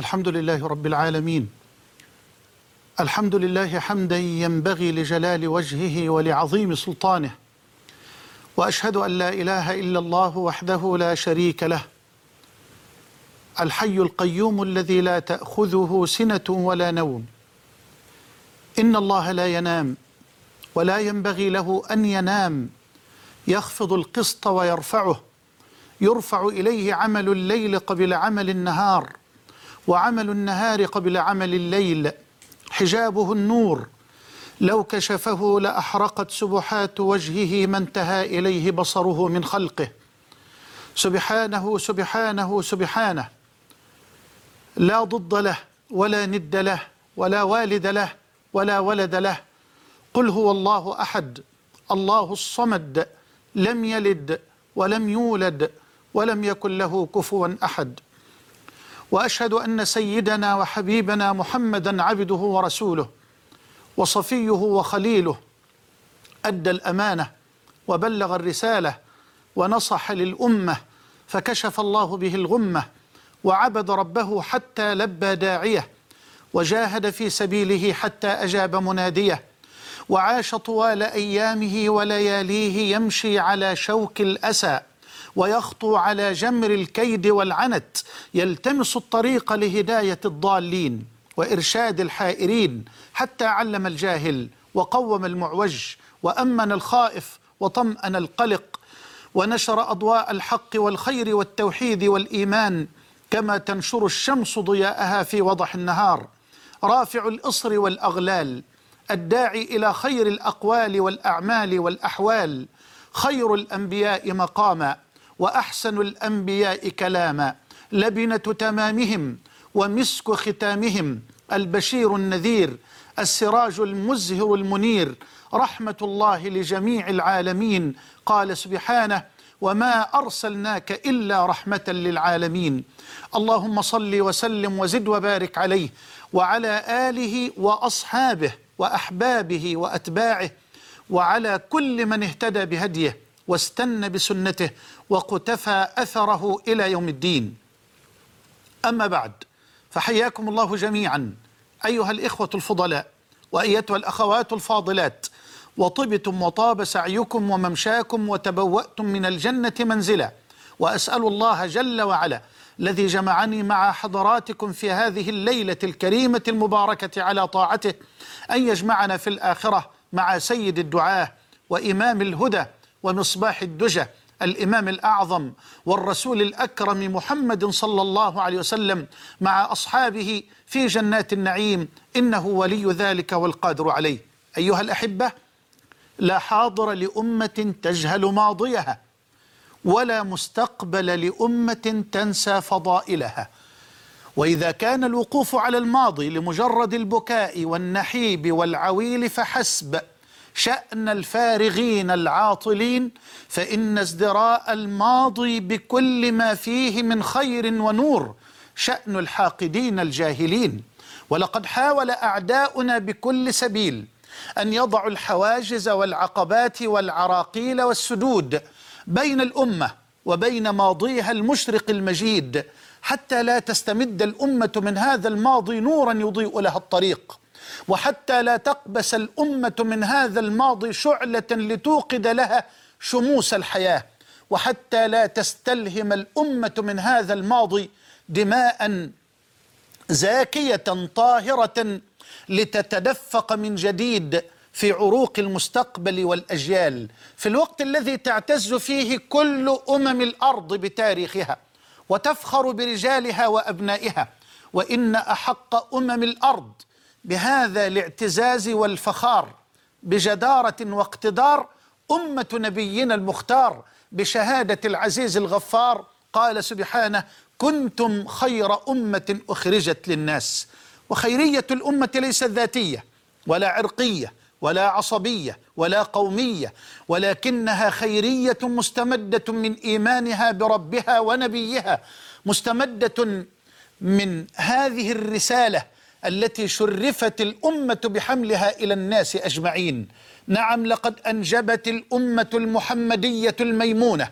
الحمد لله رب العالمين. الحمد لله حمدا ينبغي لجلال وجهه ولعظيم سلطانه. وأشهد أن لا إله إلا الله وحده لا شريك له. الحي القيوم الذي لا تأخذه سنة ولا نوم. إن الله لا ينام ولا ينبغي له أن ينام. يخفض القسط ويرفعه. يرفع إليه عمل الليل قبل عمل النهار. وعمل النهار قبل عمل الليل حجابه النور. لو كشفه لأحرقت سبحات وجهه ما انتهى إليه بصره من خلقه. سبحانه سبحانه سبحانه. لا ضد له ولا ند له ولا والد له ولا ولد له. قل هو الله أحد الله الصمد لم يلد ولم يولد ولم يكن له كفوا أحد. وأشهد أن سيدنا وحبيبنا محمدا عبده ورسوله وصفيه وخليله أدى الأمانة وبلغ الرسالة ونصح للأمة فكشف الله به الغمة وعبد ربه حتى لبى داعيه وجاهد في سبيله حتى أجاب مناديه وعاش طوال أيامه ولياليه يمشي على شوك الأسى ويخطو على جمر الكيد والعنت يلتمس الطريق لهداية الضالين وإرشاد الحائرين حتى علم الجاهل وقوم المعوج وأمن الخائف وطمأن القلق ونشر أضواء الحق والخير والتوحيد والإيمان كما تنشر الشمس ضياءها في وضح النهار. رافع الإصر والأغلال الداعي إلى خير الأقوال والأعمال والأحوال خير الأنبياء مقاما. وأحسن الأنبياء كلاما لبنة تمامهم ومسك ختامهم البشير النذير السراج المزهر المنير رحمة الله لجميع العالمين. قال سبحانه وما أرسلناك إلا رحمة للعالمين اللهم صل وسلم وزد وبارك عليه وعلى آله وأصحابه وأحبابه وأتباعه وعلى كل من اهتدى بهديه. واستنى بسنته وقتفى أثره إلى يوم الدين. أما بعد فحياكم الله جميعا أيها الإخوة الفضلاء وأيتها الأخوات الفاضلات وطبتم وطاب سعيكم وممشاكم وتبوأتم من الجنة منزلا وأسأل الله جل وعلا الذي جمعني مع حضراتكم في هذه الليلة الكريمة المباركة على طاعته أن يجمعنا في الآخرة مع سيد الدعاه وإمام الهدى ومصباح الدجى الإمام الأعظم والرسول الأكرم محمد صلى الله عليه وسلم مع أصحابه في جنات النعيم إنه ولي ذلك والقادر عليه. أيها الأحبة لا حاضر لأمة تجهل ماضيها ولا مستقبل لأمة تنسى فضائلها. وإذا كان الوقوف على الماضي لمجرد البكاء والنحيب والعويل فحسب شأن الفارغين العاطلين فإن ازدراء الماضي بكل ما فيه من خير ونور شأن الحاقدين الجاهلين. ولقد حاول أعداؤنا بكل سبيل أن يضعوا الحواجز والعقبات والعراقيل والسدود بين الأمة وبين ماضيها المشرق المجيد حتى لا تستمد الأمة من هذا الماضي نورا يضيء لها الطريق. وحتى لا تقبس الأمة من هذا الماضي شعلة لتوقد لها شموس الحياة. وحتى لا تستلهم الأمة من هذا الماضي دماء زاكية طاهرة لتتدفق من جديد في عروق المستقبل والأجيال. في الوقت الذي تعتز فيه كل أمم الأرض بتاريخها وتفخر برجالها وأبنائها وإن أحق أمم الأرض بهذا الاعتزاز والفخار بجدارة واقتدار أمة نبينا المختار بشهادة العزيز الغفار قال سبحانه كنتم خير أمة أخرجت للناس وخيرية الأمة ليست ذاتية ولا عرقية ولا عصبية ولا قومية ولكنها خيرية مستمدة من إيمانها بربها ونبيها مستمدة من هذه الرسالة التي شرفت الأمة بحملها إلى الناس أجمعين. نعم لقد أنجبت الأمة المحمدية الميمونة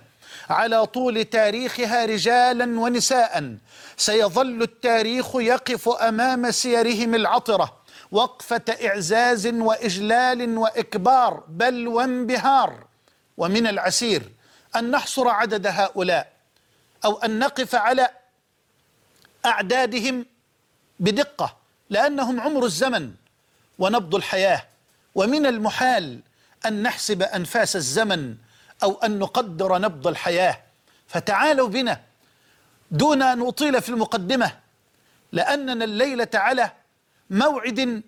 على طول تاريخها رجالا ونساء. سيظل التاريخ يقف أمام سيرهم العطرة وقفة إعزاز وإجلال وإكبار بل وانبهار. ومن العسير أن نحصر عدد هؤلاء أو أن نقف على أعدادهم بدقة. لأنهم عمر الزمن ونبض الحياة. ومن المحال أن نحسب أنفاس الزمن أو أن نقدر نبض الحياة. فتعالوا بنا. دون أن أطيل في المقدمة. لأننا الليلة على موعد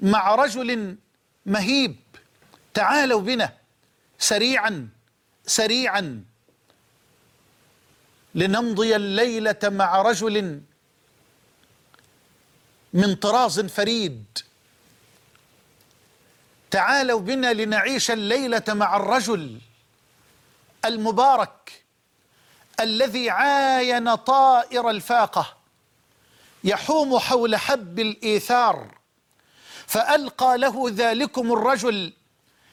مع رجل مهيب. تعالوا بنا. سريعا سريعا. لنمضي الليلة مع رجل من طراز فريد. تعالوا بنا لنعيش الليلة مع الرجل المبارك الذي عاين طائر الفاقة يحوم حول حب الإيثار فألقى له ذلكم الرجل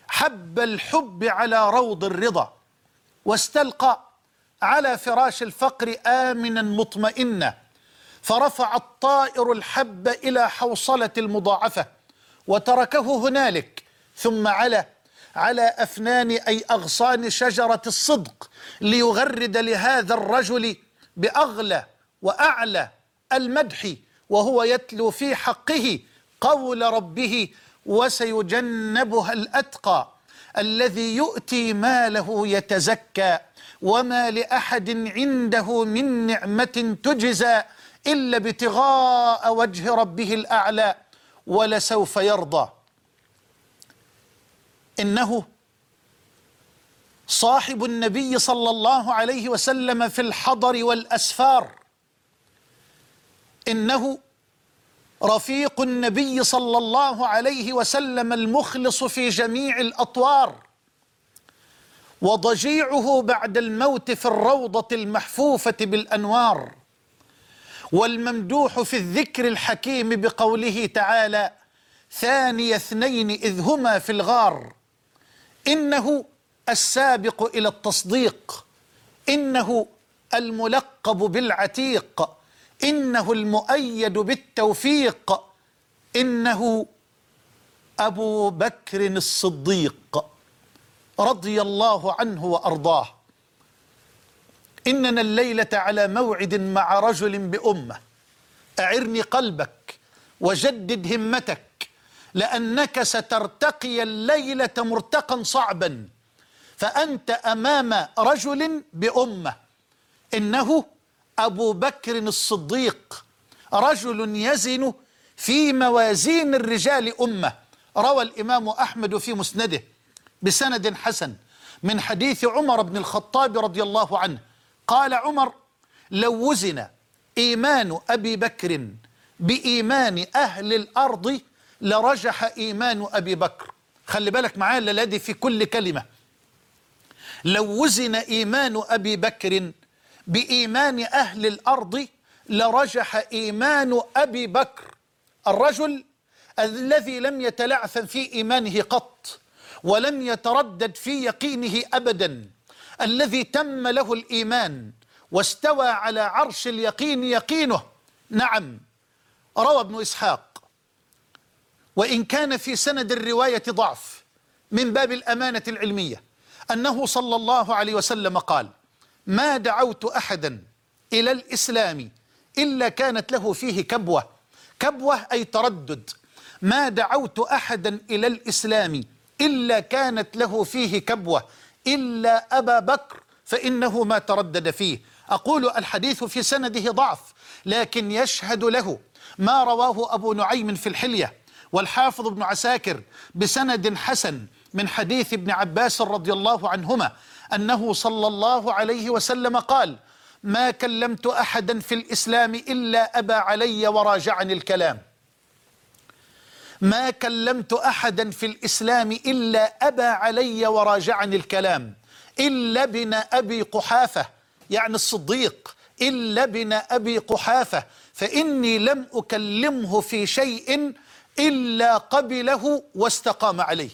حب الحب على روض الرضا واستلقى على فراش الفقر آمنا مطمئنا. فرفع الطائر الحب إلى حوصلة المضاعفة وتركه هنالك ثم على على أفنان أي أغصان شجرة الصدق ليغرد لهذا الرجل بأغلى وأعلى المدح وهو يتلو في حقه قول ربه وسيجنبها الأتقى الذي يؤتي ماله يتزكى وما لأحد عنده من نعمة تجزى إلا ابتغاء وجه ربه الأعلى ولسوف يرضى. إنه صاحب النبي صلى الله عليه وسلم في الحضر والأسفار. إنه رفيق النبي صلى الله عليه وسلم المخلص في جميع الأطوار. وضجيعه بعد الموت في الروضة المحفوفة بالأنوار. والممدوح في الذكر الحكيم بقوله تعالى ثاني اثنين إذ هما في الغار. إنه السابق إلى التصديق. إنه الملقب بالعتيق. إنه المؤيد بالتوفيق. إنه أبو بكر الصديق. رضي الله عنه وأرضاه. إننا الليلة على موعد مع رجل بأمة. أعرني قلبك وجدد همتك لأنك سترتقي الليلة مرتقا صعبا. فأنت أمام رجل بأمة. إنه أبو بكر الصديق رجل يزن في موازين الرجال أمة. روى الإمام أحمد في مسنده بسند حسن من حديث عمر بن الخطاب رضي الله عنه. قال عمر لو وزن إيمان أبي بكر بإيمان أهل الأرض لرجح إيمان أبي بكر. خلي بالك معايا الذي في كل كلمة. لو وزن إيمان أبي بكر بإيمان أهل الأرض لرجح إيمان أبي بكر. الرجل الذي لم يتلعثم في إيمانه قط ولم يتردد في يقينه ابدا. الذي تم له الإيمان واستوى على عرش اليقين يقينه. نعم روى ابن إسحاق. وإن كان في سند الرواية ضعف من باب الأمانة العلمية أنه صلى الله عليه وسلم قال ما دعوت أحدا إلى الإسلام إلا كانت له فيه كبوة. كبوة أي تردد. ما دعوت أحدا إلى الإسلام إلا كانت له فيه كبوة. إلا أبا بكر فإنه ما تردد فيه. أقول الحديث في سنده ضعف لكن يشهد له ما رواه أبو نعيم في الحلية. والحافظ ابن عساكر بسند حسن من حديث ابن عباس رضي الله عنهما أنه صلى الله عليه وسلم قال ما كلمت أحدا في الإسلام إلا ابى علي وراجعني الكلام. ما كلمت أحدا في الإسلام إلا أبى علي وراجعني الكلام. إلا ابن أبي قحافة يعني الصديق. إلا ابن أبي قحافة فإني لم أكلمه في شيء إلا قبله واستقام عليه.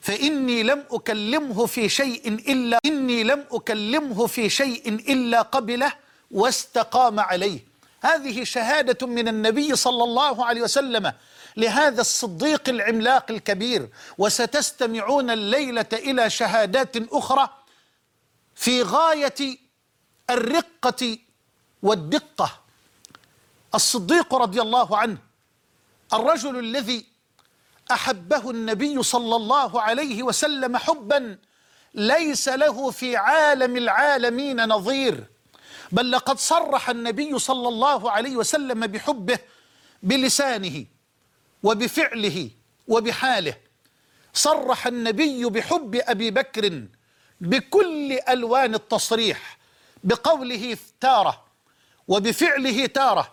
فإني لم أكلمه في شيء إلا إني لم أكلمه في شيء إلا قبله واستقام عليه. هذه شهادة من النبي صلى الله عليه وسلم. لهذا الصديق العملاق الكبير. وستستمعون الليلة إلى شهادات أخرى في غاية الرقة والدقة. الصديق رضي الله عنه الرجل الذي أحبه النبي صلى الله عليه وسلم حبا ليس له في عالم العالمين نظير بل لقد صرح النبي صلى الله عليه وسلم بحبه بلسانه. وبفعله وبحاله صرح النبي بحب أبي بكر بكل ألوان التصريح بقوله تارة وبفعله تارة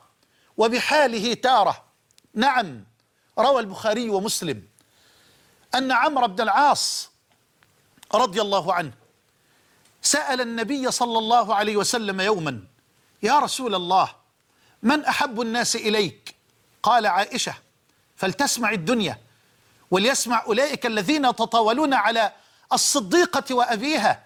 وبحاله تارة. نعم روى البخاري ومسلم أن عمرو بن العاص رضي الله عنه سأل النبي صلى الله عليه وسلم يوما يا رسول الله من أحب الناس إليك؟ قال عائشة فلتسمع الدنيا وليسمع أولئك الذين يتطاولون على الصديقة وأبيها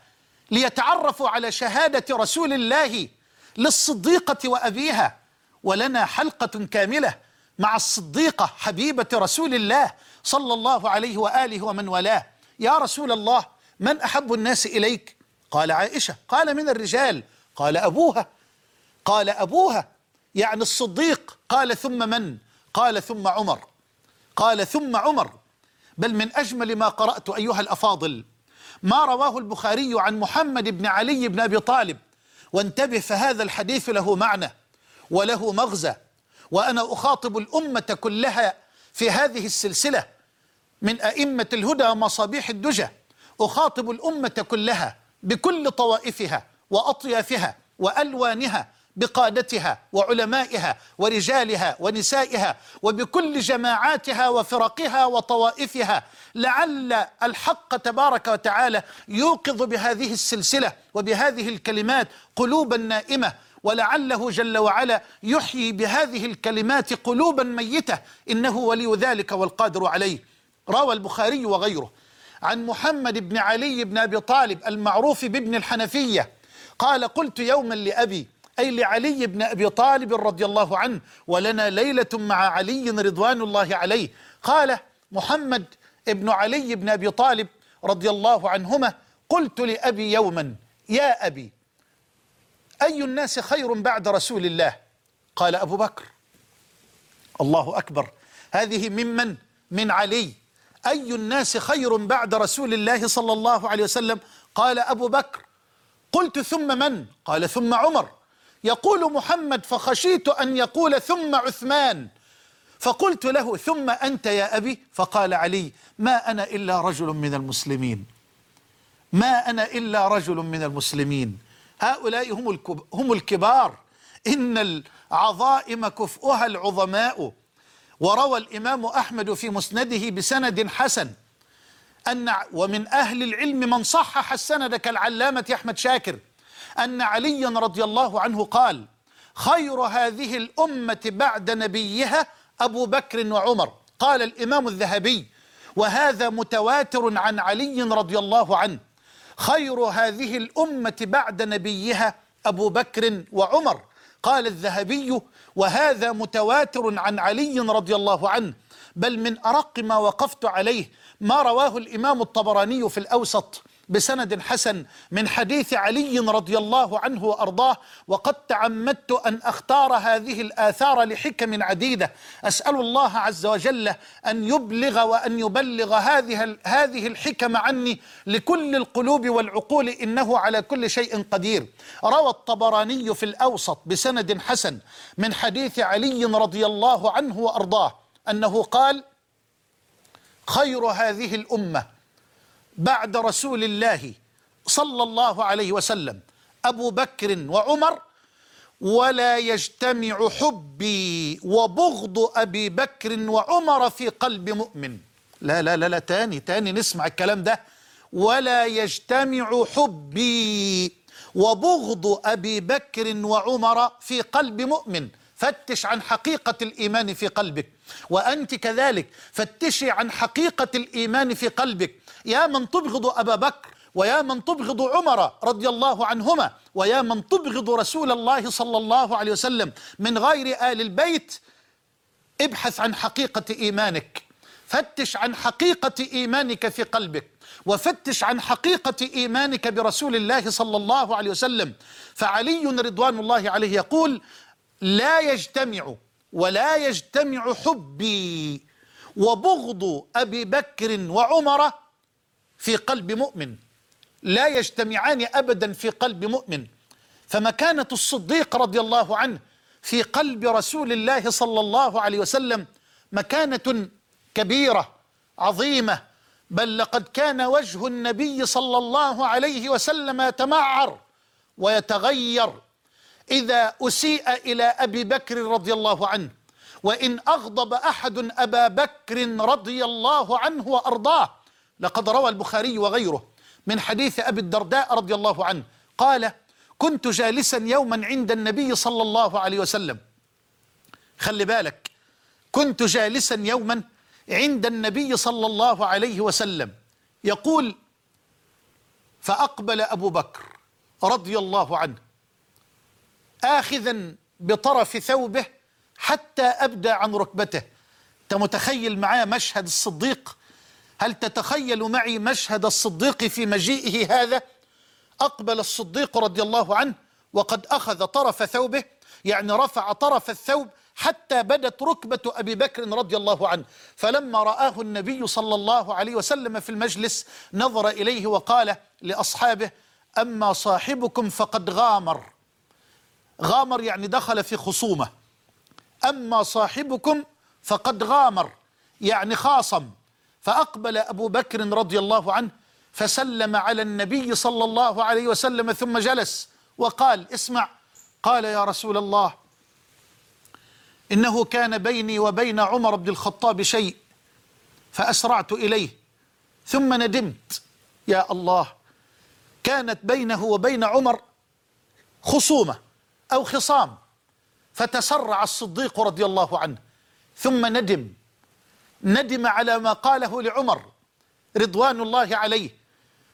ليتعرفوا على شهادة رسول الله للصديقة وأبيها. ولنا حلقة كاملة مع الصديقة حبيبة رسول الله صلى الله عليه وآله ومن والاه. يا رسول الله من أحب الناس إليك؟ قال عائشة. قال من الرجال؟ قال أبوها. قال أبوها. يعني الصديق. قال ثم من؟ قال ثم عمر. قال ثم عمر بل من أجمل ما قرأت أيها الأفاضل. ما رواه البخاري عن محمد بن علي بن أبي طالب. وانتبه فهذا الحديث له معنى وله مغزى. وأنا أخاطب الأمة كلها في هذه السلسلة من أئمة الهدى ومصابيح الدجى. أخاطب الأمة كلها بكل طوائفها وأطيافها وألوانها بقادتها وعلمائها ورجالها ونسائها وبكل جماعاتها وفرقها وطوائفها لعل الحق تبارك وتعالى يوقظ بهذه السلسلة وبهذه الكلمات قلوبا نائمة ولعله جل وعلا يحيي بهذه الكلمات قلوبا ميتة إنه ولي ذلك والقادر عليه. روى البخاري وغيره. عن محمد بن علي بن أبي طالب المعروف بابن الحنفية قال قلت يوما لأبي أي لعلي بن أبي طالب رضي الله عنه ولنا ليلة مع علي رضوان الله عليه. قال محمد ابن علي بن أبي طالب رضي الله عنهما قلت لأبي يوما يا أبي أي الناس خير بعد رسول الله؟ قال أبو بكر. الله أكبر. هذه ممن؟ من علي. أي الناس خير بعد رسول الله صلى الله عليه وسلم؟ قال أبو بكر. قلت ثم من؟ قال ثم عمر. يقول محمد فخشيت أن يقول ثم عثمان. فقلت له ثم أنت يا أبي؟ فقال علي ما أنا إلا رجل من المسلمين. ما أنا إلا رجل من المسلمين. هؤلاء هم هم الكبار. إن العظائم كفؤها العظماء. وروى الإمام أحمد في مسنده بسند حسن أن ومن أهل العلم من صحح السند كالعلامة أحمد شاكر. أن عليا رضي الله عنه قال خير هذه الأمة بعد نبيها أبو بكر وعمر. قال الإمام الذهبي وهذا متواتر عن علي رضي الله عنه. خير هذه الأمة بعد نبيها أبو بكر وعمر. قال الذهبي وهذا متواتر عن علي رضي الله عنه. بل من أرق ما وقفت عليه ما رواه الإمام الطبراني في الأوسط. بسند حسن من حديث علي رضي الله عنه وأرضاه وقد تعمدت أن أختار هذه الآثار لحكم عديدة. أسأل الله عز وجل أن يبلغ وأن يبلغ هذه هذه الحكم عني لكل القلوب والعقول إنه على كل شيء قدير. روى الطبراني في الأوسط بسند حسن من حديث علي رضي الله عنه وأرضاه أنه قال خير هذه الأمة بعد رسول الله صلى الله عليه وسلم أبو بكر وعمر ولا يجتمع حبي وبغض أبي بكر وعمر في قلب مؤمن. لا لا لا لا تاني تاني نسمع الكلام ده. ولا يجتمع حبي وبغض أبي بكر وعمر في قلب مؤمن. فتش عن حقيقة الإيمان في قلبك. وأنت كذلك فتشي عن حقيقة الإيمان في قلبك. يا من تبغض أبا بكر ويا من تبغض عمر رضي الله عنهما ويا من تبغض رسول الله صلى الله عليه وسلم من غير آل البيت ابحث عن حقيقة إيمانك. فتش عن حقيقة إيمانك في قلبك. وفتش عن حقيقة إيمانك برسول الله صلى الله عليه وسلم. فعلي رضوان الله عليه يقول لا يجتمع ولا يجتمع حبي وبغض أبي بكر وعمر في قلب مؤمن. لا يجتمعان أبدا في قلب مؤمن. فمكانة الصديق رضي الله عنه في قلب رسول الله صلى الله عليه وسلم مكانة كبيرة عظيمة. بل لقد كان وجه النبي صلى الله عليه وسلم يتمعر ويتغير. إذا أسيء إلى أبي بكر رضي الله عنه وإن أغضب أحد أبا بكر رضي الله عنه وأرضاه لقد روى البخاري وغيره من حديث أبي الدرداء رضي الله عنه قال كنت جالسا يوما عند النبي صلى الله عليه وسلم. خلي بالك كنت جالسا يوما عند النبي صلى الله عليه وسلم. يقول فأقبل أبو بكر رضي الله عنه آخذا بطرف ثوبه حتى أبدى عن ركبته. أنت متخيل معاه مشهد الصديق؟ هل تتخيل معي مشهد الصديق في مجيئه هذا؟ أقبل الصديق رضي الله عنه وقد أخذ طرف ثوبه يعني رفع طرف الثوب حتى بدت ركبة أبي بكر رضي الله عنه. فلما رآه النبي صلى الله عليه وسلم في المجلس نظر إليه وقال لأصحابه أما صاحبكم فقد غامر. غامر يعني دخل في خصومة. أما صاحبكم فقد غامر يعني خاصم. فأقبل أبو بكر رضي الله عنه فسلم على النبي صلى الله عليه وسلم ثم جلس وقال اسمع. قال يا رسول الله إنه كان بيني وبين عمر بن الخطاب شيء فأسرعت إليه ثم ندمت. يا الله كانت بينه وبين عمر خصومة أو خصام فتسرع الصديق رضي الله عنه ثم ندم. ندم على ما قاله لعمر رضوان الله عليه.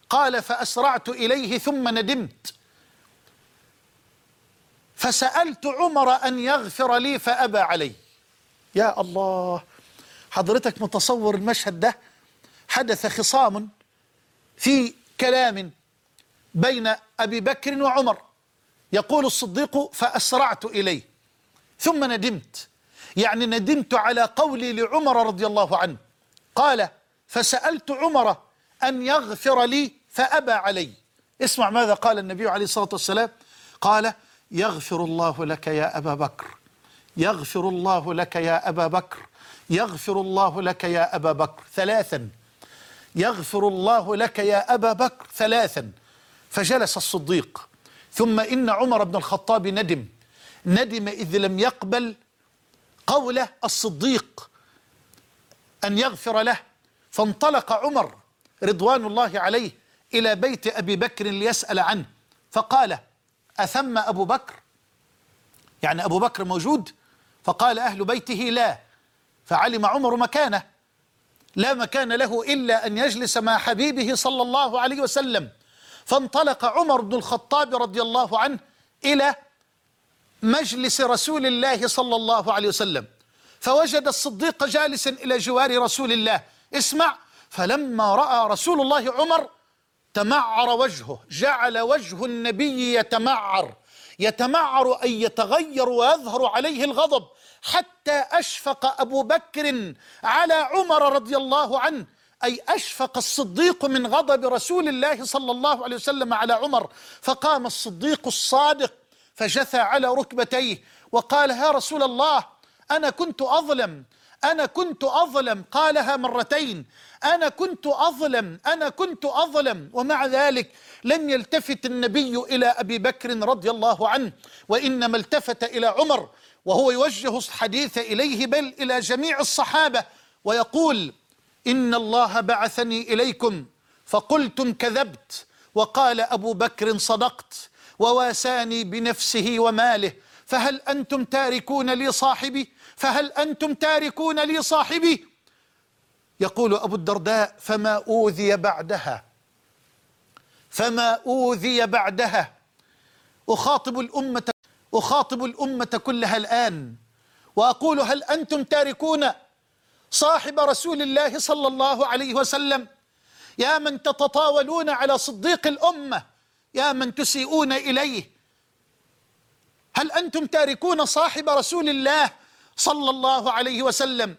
قال فأسرعت إليه ثم ندمت. فسألت عمر أن يغفر لي فأبى علي يا الله حضرتك متصور المشهد ده؟ حدث خصام في كلام بين أبي بكر وعمر. يقول الصديق فأسرعت إليه ثم ندمت. يعني ندمت على قولي لعمر رضي الله عنه. قال فسألت عمر أن يغفر لي فأبى علي. اسمع ماذا قال النبي عليه الصلاة والسلام. قال يغفر الله لك يا أبا بكر. يغفر الله لك يا أبا بكر. يغفر الله لك يا أبا بكر. ثلاثا. يغفر الله لك يا أبا بكر. ثلاثا. فجلس الصديق. ثم إن عمر بن الخطاب ندم. ندم إذ لم يقبل قول الصديق أن يغفر له. فانطلق عمر رضوان الله عليه إلى بيت أبي بكر ليسأل عنه. فقال أثم أبو بكر؟ يعني أبو بكر موجود؟ فقال أهل بيته لا. فعلم عمر مكانه. لا مكان له إلا أن يجلس مع حبيبه صلى الله عليه وسلم. فانطلق عمر بن الخطاب رضي الله عنه إلى مجلس رسول الله صلى الله عليه وسلم فوجد الصديق جالسا إلى جوار رسول الله. اسمع فلما رأى رسول الله عمر تمعر وجهه جعل وجه النبي يتمعر يتمعر أن يتغير ويظهر عليه الغضب حتى أشفق أبو بكر على عمر رضي الله عنه. أي أشفق الصديق من غضب رسول الله صلى الله عليه وسلم على عمر فقام الصديق الصادق فجثى على ركبتيه وقال يا رسول الله أنا كنت أظلم أنا كنت أظلم. قالها مرتين أنا كنت أظلم أنا كنت أظلم. ومع ذلك لم يلتفت النبي إلى أبي بكر رضي الله عنه وإنما التفت إلى عمر وهو يوجه الحديث إليه بل إلى جميع الصحابة ويقول إن الله بعثني إليكم فقلتم كذبت وقال أبو بكر صدقت. وواساني بنفسه وماله. فهل أنتم تاركون لي صاحبي؟ فهل أنتم تاركون لي صاحبي؟ يقول أبو الدرداء فما أوذي بعدها. فما أوذي بعدها. أخاطب الأمة أخاطب الأمة كلها الآن. وأقول هل أنتم تاركون صاحب رسول الله صلى الله عليه وسلم؟ يا من تتطاولون على صديق الأمة. يا من تسيئون إليه. هل أنتم تاركون صاحب رسول الله صلى الله عليه وسلم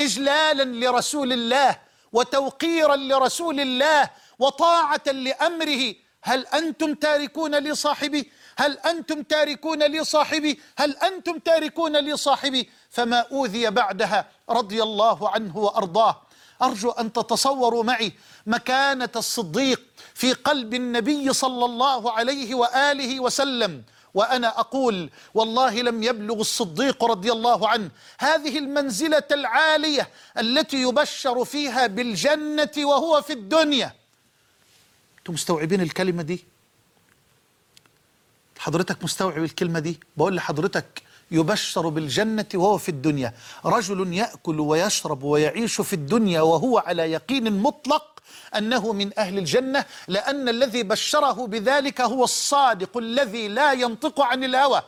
إجلالا لرسول الله وتوقيرا لرسول الله وطاعة لأمره؟ هل أنتم تاركون لي صاحبي هل أنتم تاركون لي صاحبي هل أنتم تاركون لي صاحبي فما أوذي بعدها رضي الله عنه وأرضاه. أرجو أن تتصوروا معي مكانة الصديق في قلب النبي صلى الله عليه وآله وسلم. وأنا أقول والله لم يبلغ الصديق رضي الله عنه هذه المنزلة العالية التي يبشر فيها بالجنة وهو في الدنيا. أنتم مستوعبين الكلمة دي؟ حضرتك مستوعب الكلمة دي؟ بقول لحضرتك يبشر بالجنة وهو في الدنيا. رجل يأكل ويشرب ويعيش في الدنيا وهو على يقين مطلق أنه من أهل الجنة لأن الذي بشره بذلك هو الصادق الذي لا ينطق عن الهوى.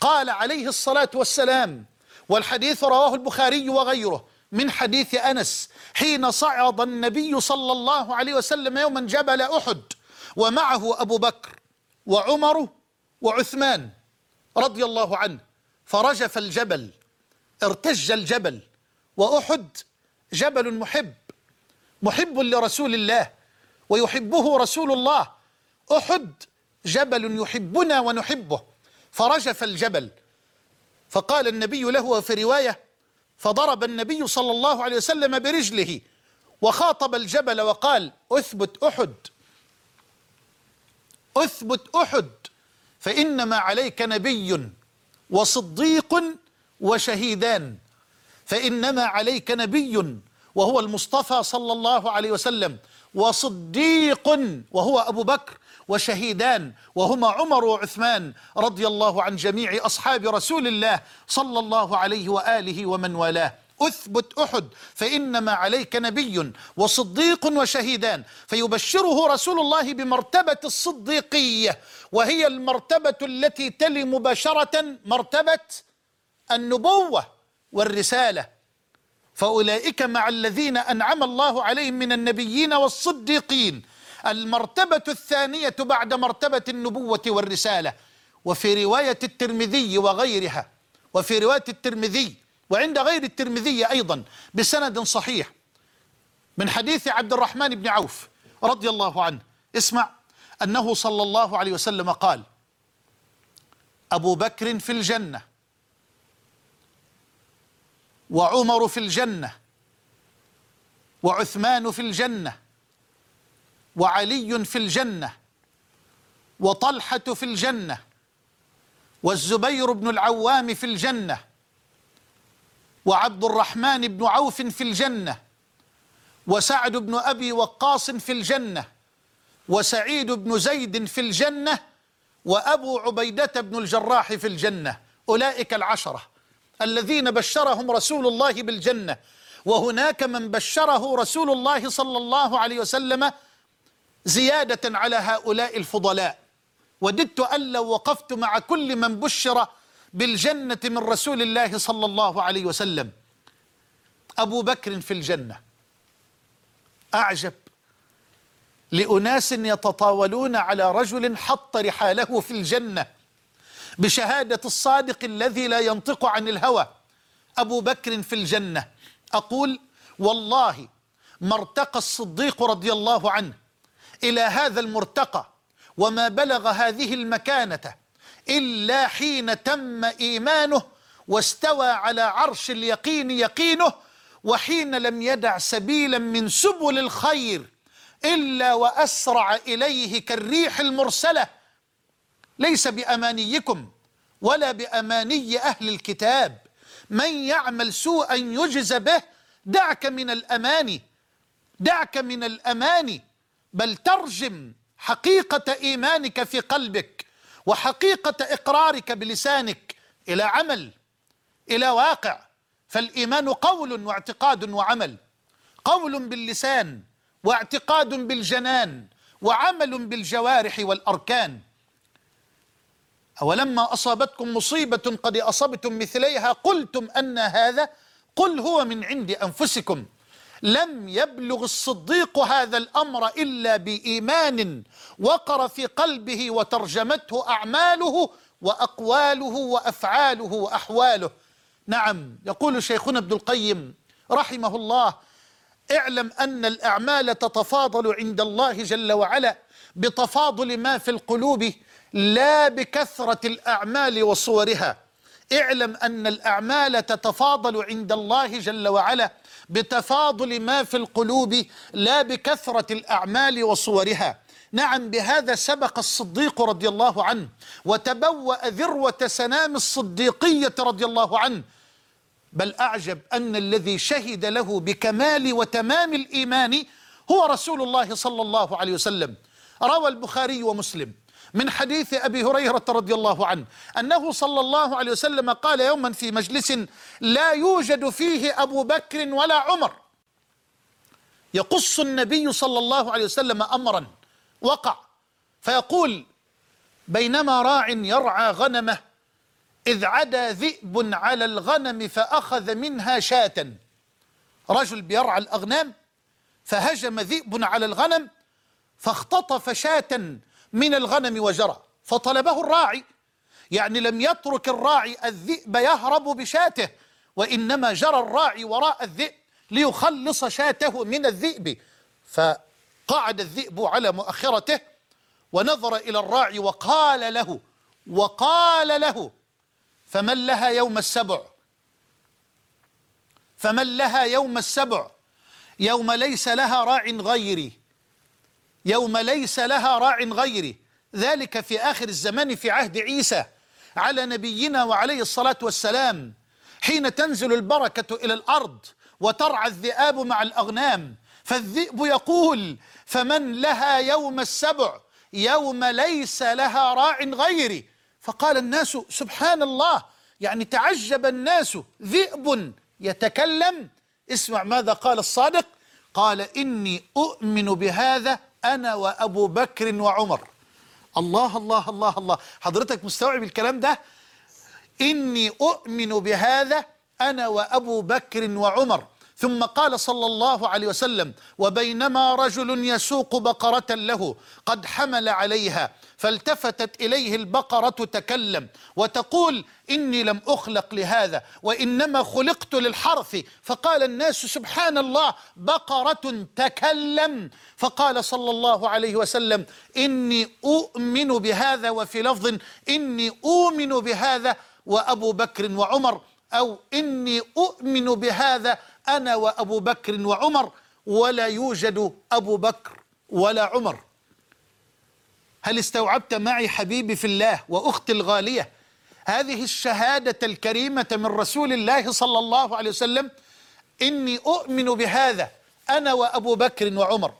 قال عليه الصلاة والسلام والحديث رواه البخاري وغيره من حديث أنس حين صعد النبي صلى الله عليه وسلم يوما جبل أحد ومعه أبو بكر وعمر وعثمان. رضي الله عنه فرجف الجبل ارتج الجبل وأحد جبل محب محب لرسول الله ويحبه رسول الله. أحد جبل يحبنا ونحبه. فرجف الجبل. فقال النبي له وفي رواية فضرب النبي صلى الله عليه وسلم برجله وخاطب الجبل وقال أثبت أحد أثبت أحد. فإنما عليك نبي وصديق وشهيدان. فإنما عليك نبي وهو المصطفى صلى الله عليه وسلم وصديق وهو أبو بكر وشهيدان وهما عمر وعثمان رضي الله عن جميع أصحاب رسول الله صلى الله عليه وآله ومن والاه. أثبت أحد فإنما عليك نبي وصديق وشهيدان. فيبشره رسول الله بمرتبة الصديقية وهي المرتبة التي تلي مباشرة مرتبة النبوة والرسالة. فأولئك مع الذين أنعم الله عليهم من النبيين والصديقين. المرتبة الثانية بعد مرتبة النبوة والرسالة. وفي رواية الترمذي وغيرها وفي رواية الترمذي وعند غير الترمذي أيضا بسند صحيح. من حديث عبد الرحمن بن عوف رضي الله عنه اسمع أنه صلى الله عليه وسلم قال أبو بكر في الجنة وعمر في الجنة وعثمان في الجنة وعلي في الجنة وطلحة في الجنة والزبير بن العوام في الجنة وعبد الرحمن بن عوف في الجنة وسعد بن أبي وقاص في الجنة وسعيد بن زيد في الجنة وأبو عبيدة بن الجراح في الجنة. أولئك العشرة الذين بشرهم رسول الله بالجنة. وهناك من بشره رسول الله صلى الله عليه وسلم زيادة على هؤلاء الفضلاء. وددت أن لو وقفت مع كل من بشر بالجنة من رسول الله صلى الله عليه وسلم. أبو بكر في الجنة. أعجب. لأناس يتطاولون على رجل حط رحاله في الجنة. بشهادة الصادق الذي لا ينطق عن الهوى. أبو بكر في الجنة. أقول والله ما ارتقى الصديق رضي الله عنه إلى هذا المرتقى وما بلغ هذه المكانة. إلا حين تم إيمانه واستوى على عرش اليقين يقينه وحين لم يدع سبيلا من سبل الخير إلا وأسرع إليه كالريح المرسلة. ليس بأمانيكم ولا بأماني أهل الكتاب. من يعمل سوءا يجز به دعك من الأماني دعك من الأماني بل ترجم حقيقة إيمانك في قلبك. وحقيقة إقرارك بلسانك إلى عمل إلى واقع. فالإيمان قول واعتقاد وعمل. قول باللسان واعتقاد بالجنان وعمل بالجوارح والأركان. أولما أصابتكم مصيبة قد أصبتم مثليها قلتم أن هذا قل هو من عند أنفسكم. لم يبلغ الصديق هذا الأمر إلا بإيمان وقر في قلبه وترجمته أعماله وأقواله وأفعاله وأحواله. نعم يقول شيخنا ابن القيم رحمه الله اعلم أن الأعمال تتفاضل عند الله جل وعلا بتفاضل ما في القلوب لا بكثرة الأعمال وصورها. اعلم أن الأعمال تتفاضل عند الله جل وعلا بتفاضل ما في القلوب لا بكثرة الأعمال وصورها. نعم بهذا سبق الصديق رضي الله عنه وتبوأ ذروة سنام الصديقية رضي الله عنه. بل أعجب أن الذي شهد له بكمال وتمام الإيمان هو رسول الله صلى الله عليه وسلم. روى البخاري ومسلم. من حديث أبي هريرة رضي الله عنه أنه صلى الله عليه وسلم قال يوما في مجلس لا يوجد فيه أبو بكر ولا عمر. يقص النبي صلى الله عليه وسلم أمرا وقع فيقول بينما راع يرعى غنمه إذ عدا ذئب على الغنم فأخذ منها شاة. رجل بيرعى الأغنام فهجم ذئب على الغنم فاختطف شاة من الغنم وجرى فطلبه الراعي. يعني لم يترك الراعي الذئب يهرب بشاته وإنما جرى الراعي وراء الذئب ليخلص شاته من الذئب. فقعد الذئب على مؤخرته ونظر إلى الراعي وقال له وقال له فمن لها يوم السبع؟ فمن لها يوم السبع؟ يوم ليس لها راع غيري. يوم ليس لها راع غيري ذلك في آخر الزمان في عهد عيسى على نبينا وعليه الصلاة والسلام. حين تنزل البركة إلى الأرض وترعى الذئاب مع الأغنام فالذئب يقول فمن لها يوم السبع؟ يوم ليس لها راع غيري. فقال الناس سبحان الله. يعني تعجب الناس ذئب يتكلم. اسمع ماذا قال الصادق قال إني أؤمن بهذا أنا وأبو بكر وعمر. الله الله الله الله. حضرتك مستوعب الكلام ده؟ إني أؤمن بهذا أنا وأبو بكر وعمر. ثم قال صلى الله عليه وسلم وبينما رجل يسوق بقرة له قد حمل عليها فالتفتت إليه البقرة تكلم وتقول إني لم أخلق لهذا وإنما خلقت للحرث. فقال الناس سبحان الله بقرة تكلم. فقال صلى الله عليه وسلم إني أؤمن بهذا وفي لفظ إني أؤمن بهذا وأبو بكر وعمر أو إني أؤمن بهذا أنا وأبو بكر وعمر ولا يوجد أبو بكر ولا عمر. هل استوعبت معي حبيبي في الله وأختي الغالية؟ هذه الشهادة الكريمة من رسول الله صلى الله عليه وسلم. إني أؤمن بهذا. أنا وأبو بكر وعمر.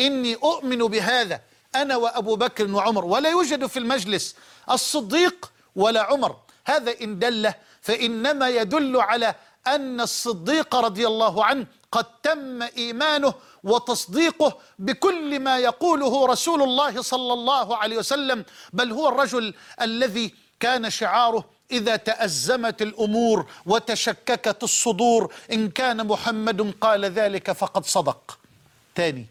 إني أؤمن بهذا. أنا وأبو بكر وعمر. ولا يوجد في المجلس الصديق ولا عمر. هذا إن دل فإنما يدل على أن الصديق رضي الله عنه قد تم إيمانه وتصديقه بكل ما يقوله رسول الله صلى الله عليه وسلم بل هو الرجل الذي كان شعاره إذا تأزمت الأمور وتشككت الصدور إن كان محمد قال ذلك فقد صدق. تاني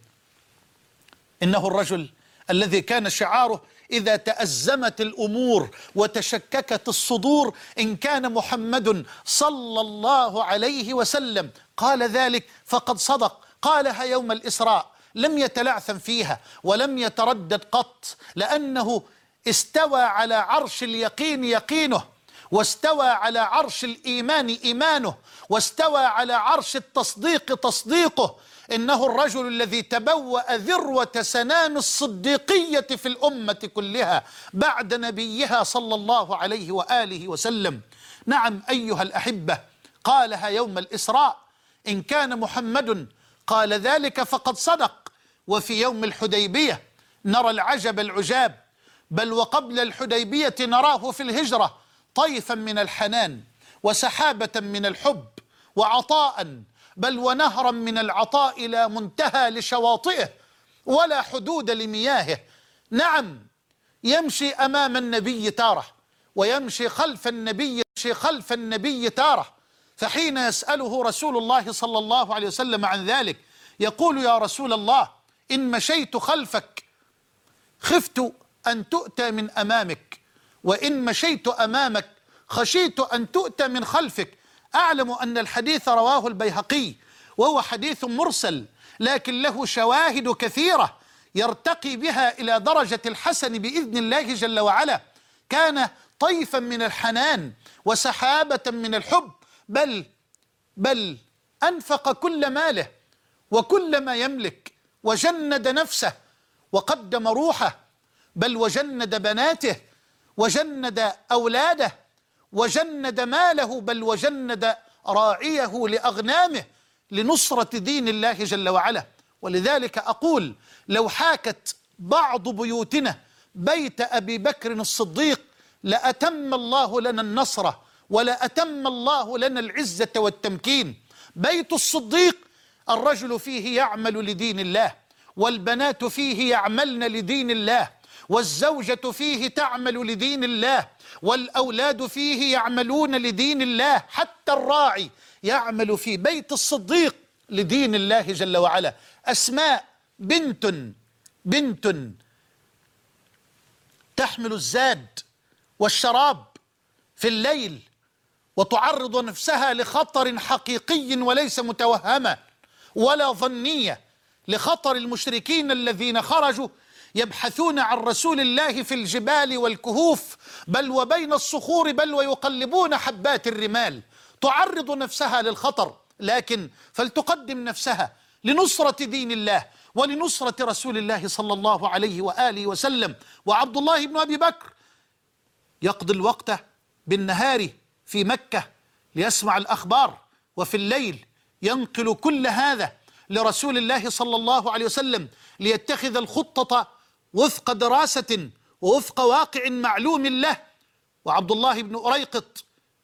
إنه الرجل الذي كان شعاره إذا تأزمت الأمور وتشككت الصدور إن كان محمد صلى الله عليه وسلم. قال ذلك فقد صدق. قالها يوم الإسراء. لم يتلعثم فيها ولم يتردد قط لأنه استوى على عرش اليقين يقينه واستوى على عرش الإيمان إيمانه واستوى على عرش التصديق تصديقه إنه الرجل الذي تبوأ ذروة سنام الصديقية في الأمة كلها بعد نبيها صلى الله عليه وآله وسلم. نعم أيها الأحبة قالها يوم الإسراء إن كان محمد قال ذلك فقد صدق. وفي يوم الحديبية نرى العجب العجاب بل وقبل الحديبية نراه في الهجرة طيفا من الحنان وسحابة من الحب وعطاء بل ونهرا من العطاء لا منتهى لشواطئه ولا حدود لمياهه. نعم يمشي أمام النبي تارة ويمشي خلف النبي يمشي خلف النبي تارة. فحين يسأله رسول الله صلى الله عليه وسلم عن ذلك يقول يا رسول الله إن مشيت خلفك خفت أن تؤتى من أمامك وإن مشيت أمامك خشيت أن تؤتى من خلفك. أعلم أن الحديث رواه البيهقي وهو حديث مرسل لكن له شواهد كثيرة يرتقي بها إلى درجة الحسن بإذن الله جل وعلا. كان طيفا من الحنان وسحابة من الحب بل بل أنفق كل ماله وكل ما يملك وجند نفسه وقدم روحه بل وجند بناته وجند أولاده وجند ماله بل وجند راعيه لأغنامه لنصرة دين الله جل وعلا. ولذلك أقول لو حاكت بعض بيوتنا بيت أبي بكر الصديق لأتم الله لنا النصر ولأتم الله لنا العزة والتمكين. بيت الصديق الرجل فيه يعمل لدين الله والبنات فيه يعملن لدين الله. والزوجة فيه تعمل لدين الله والأولاد فيه يعملون لدين الله حتى الراعي يعمل في بيت الصديق لدين الله جل وعلا. أسماء بنت بنت تحمل الزاد والشراب في الليل وتعرض نفسها لخطر حقيقي وليس متوهما ولا ظنية لخطر المشركين الذين خرجوا يبحثون عن رسول الله في الجبال والكهوف بل وبين الصخور بل ويقلبون حبات الرمال. تعرض نفسها للخطر لكن فلتقدم نفسها لنصرة دين الله ولنصرة رسول الله صلى الله عليه وآله وسلم. وعبد الله بن أبي بكر يقضي الوقت بالنهار في مكة ليسمع الأخبار وفي الليل ينقل كل هذا لرسول الله صلى الله عليه وسلم ليتخذ الخطة وفق دراسة ووفق واقع معلوم له. وعبد الله بن أريقط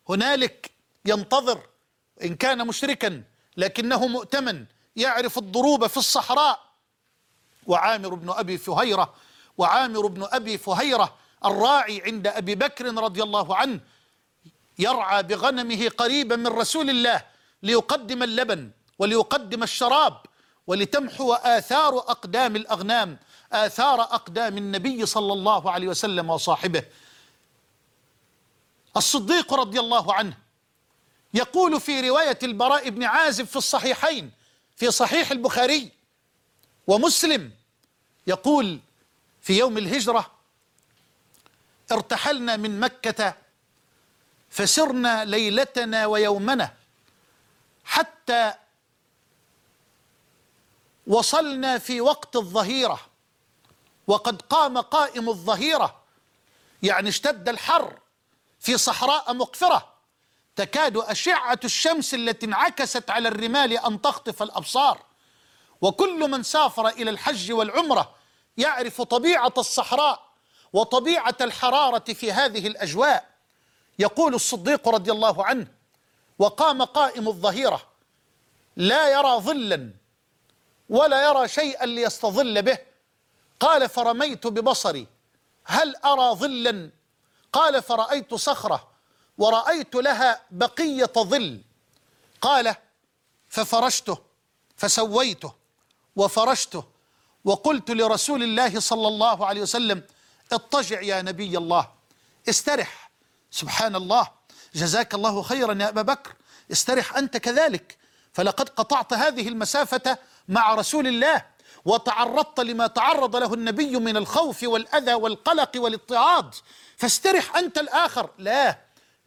هنالك ينتظر إن كان مشركا لكنه مؤتمن يعرف الضروب في الصحراء. وعامر بن أبي فهيرة وعامر بن أبي فهيرة الراعي عند أبي بكر رضي الله عنه يرعى بغنمه قريبا من رسول الله ليقدم اللبن وليقدم الشراب ولتمحو آثار أقدام الأغنام. آثار أقدام النبي صلى الله عليه وسلم وصاحبه. الصديق رضي الله عنه يقول في رواية البراء بن عازب في الصحيحين في صحيح البخاري ومسلم يقول في يوم الهجرة ارتحلنا من مكة فسرنا ليلتنا ويومنا حتى وصلنا في وقت الظهيرة. وقد قام قائم الظهيرة يعني اشتد الحر في صحراء مقفرة. تكاد أشعة الشمس التي انعكست على الرمال أن تخطف الأبصار. وكل من سافر إلى الحج والعمرة يعرف طبيعة الصحراء وطبيعة الحرارة في هذه الأجواء. يقول الصديق رضي الله عنه وقام قائم الظهيرة لا يرى ظلا ولا يرى شيئا ليستظل به قال فرميت ببصري هل أرى ظلا؟ قال فرأيت صخرة ورأيت لها بقية ظل. قال ففرشته فسويته وفرشته وقلت لرسول الله صلى الله عليه وسلم اضطجع يا نبي الله استرح. سبحان الله. جزاك الله خيرا يا أبا بكر. استرح أنت كذلك. فلقد قطعت هذه المسافة مع رسول الله. وتعرضت لما تعرض له النبي من الخوف والأذى والقلق والاضطهاد. فاسترح أنت الآخر. لا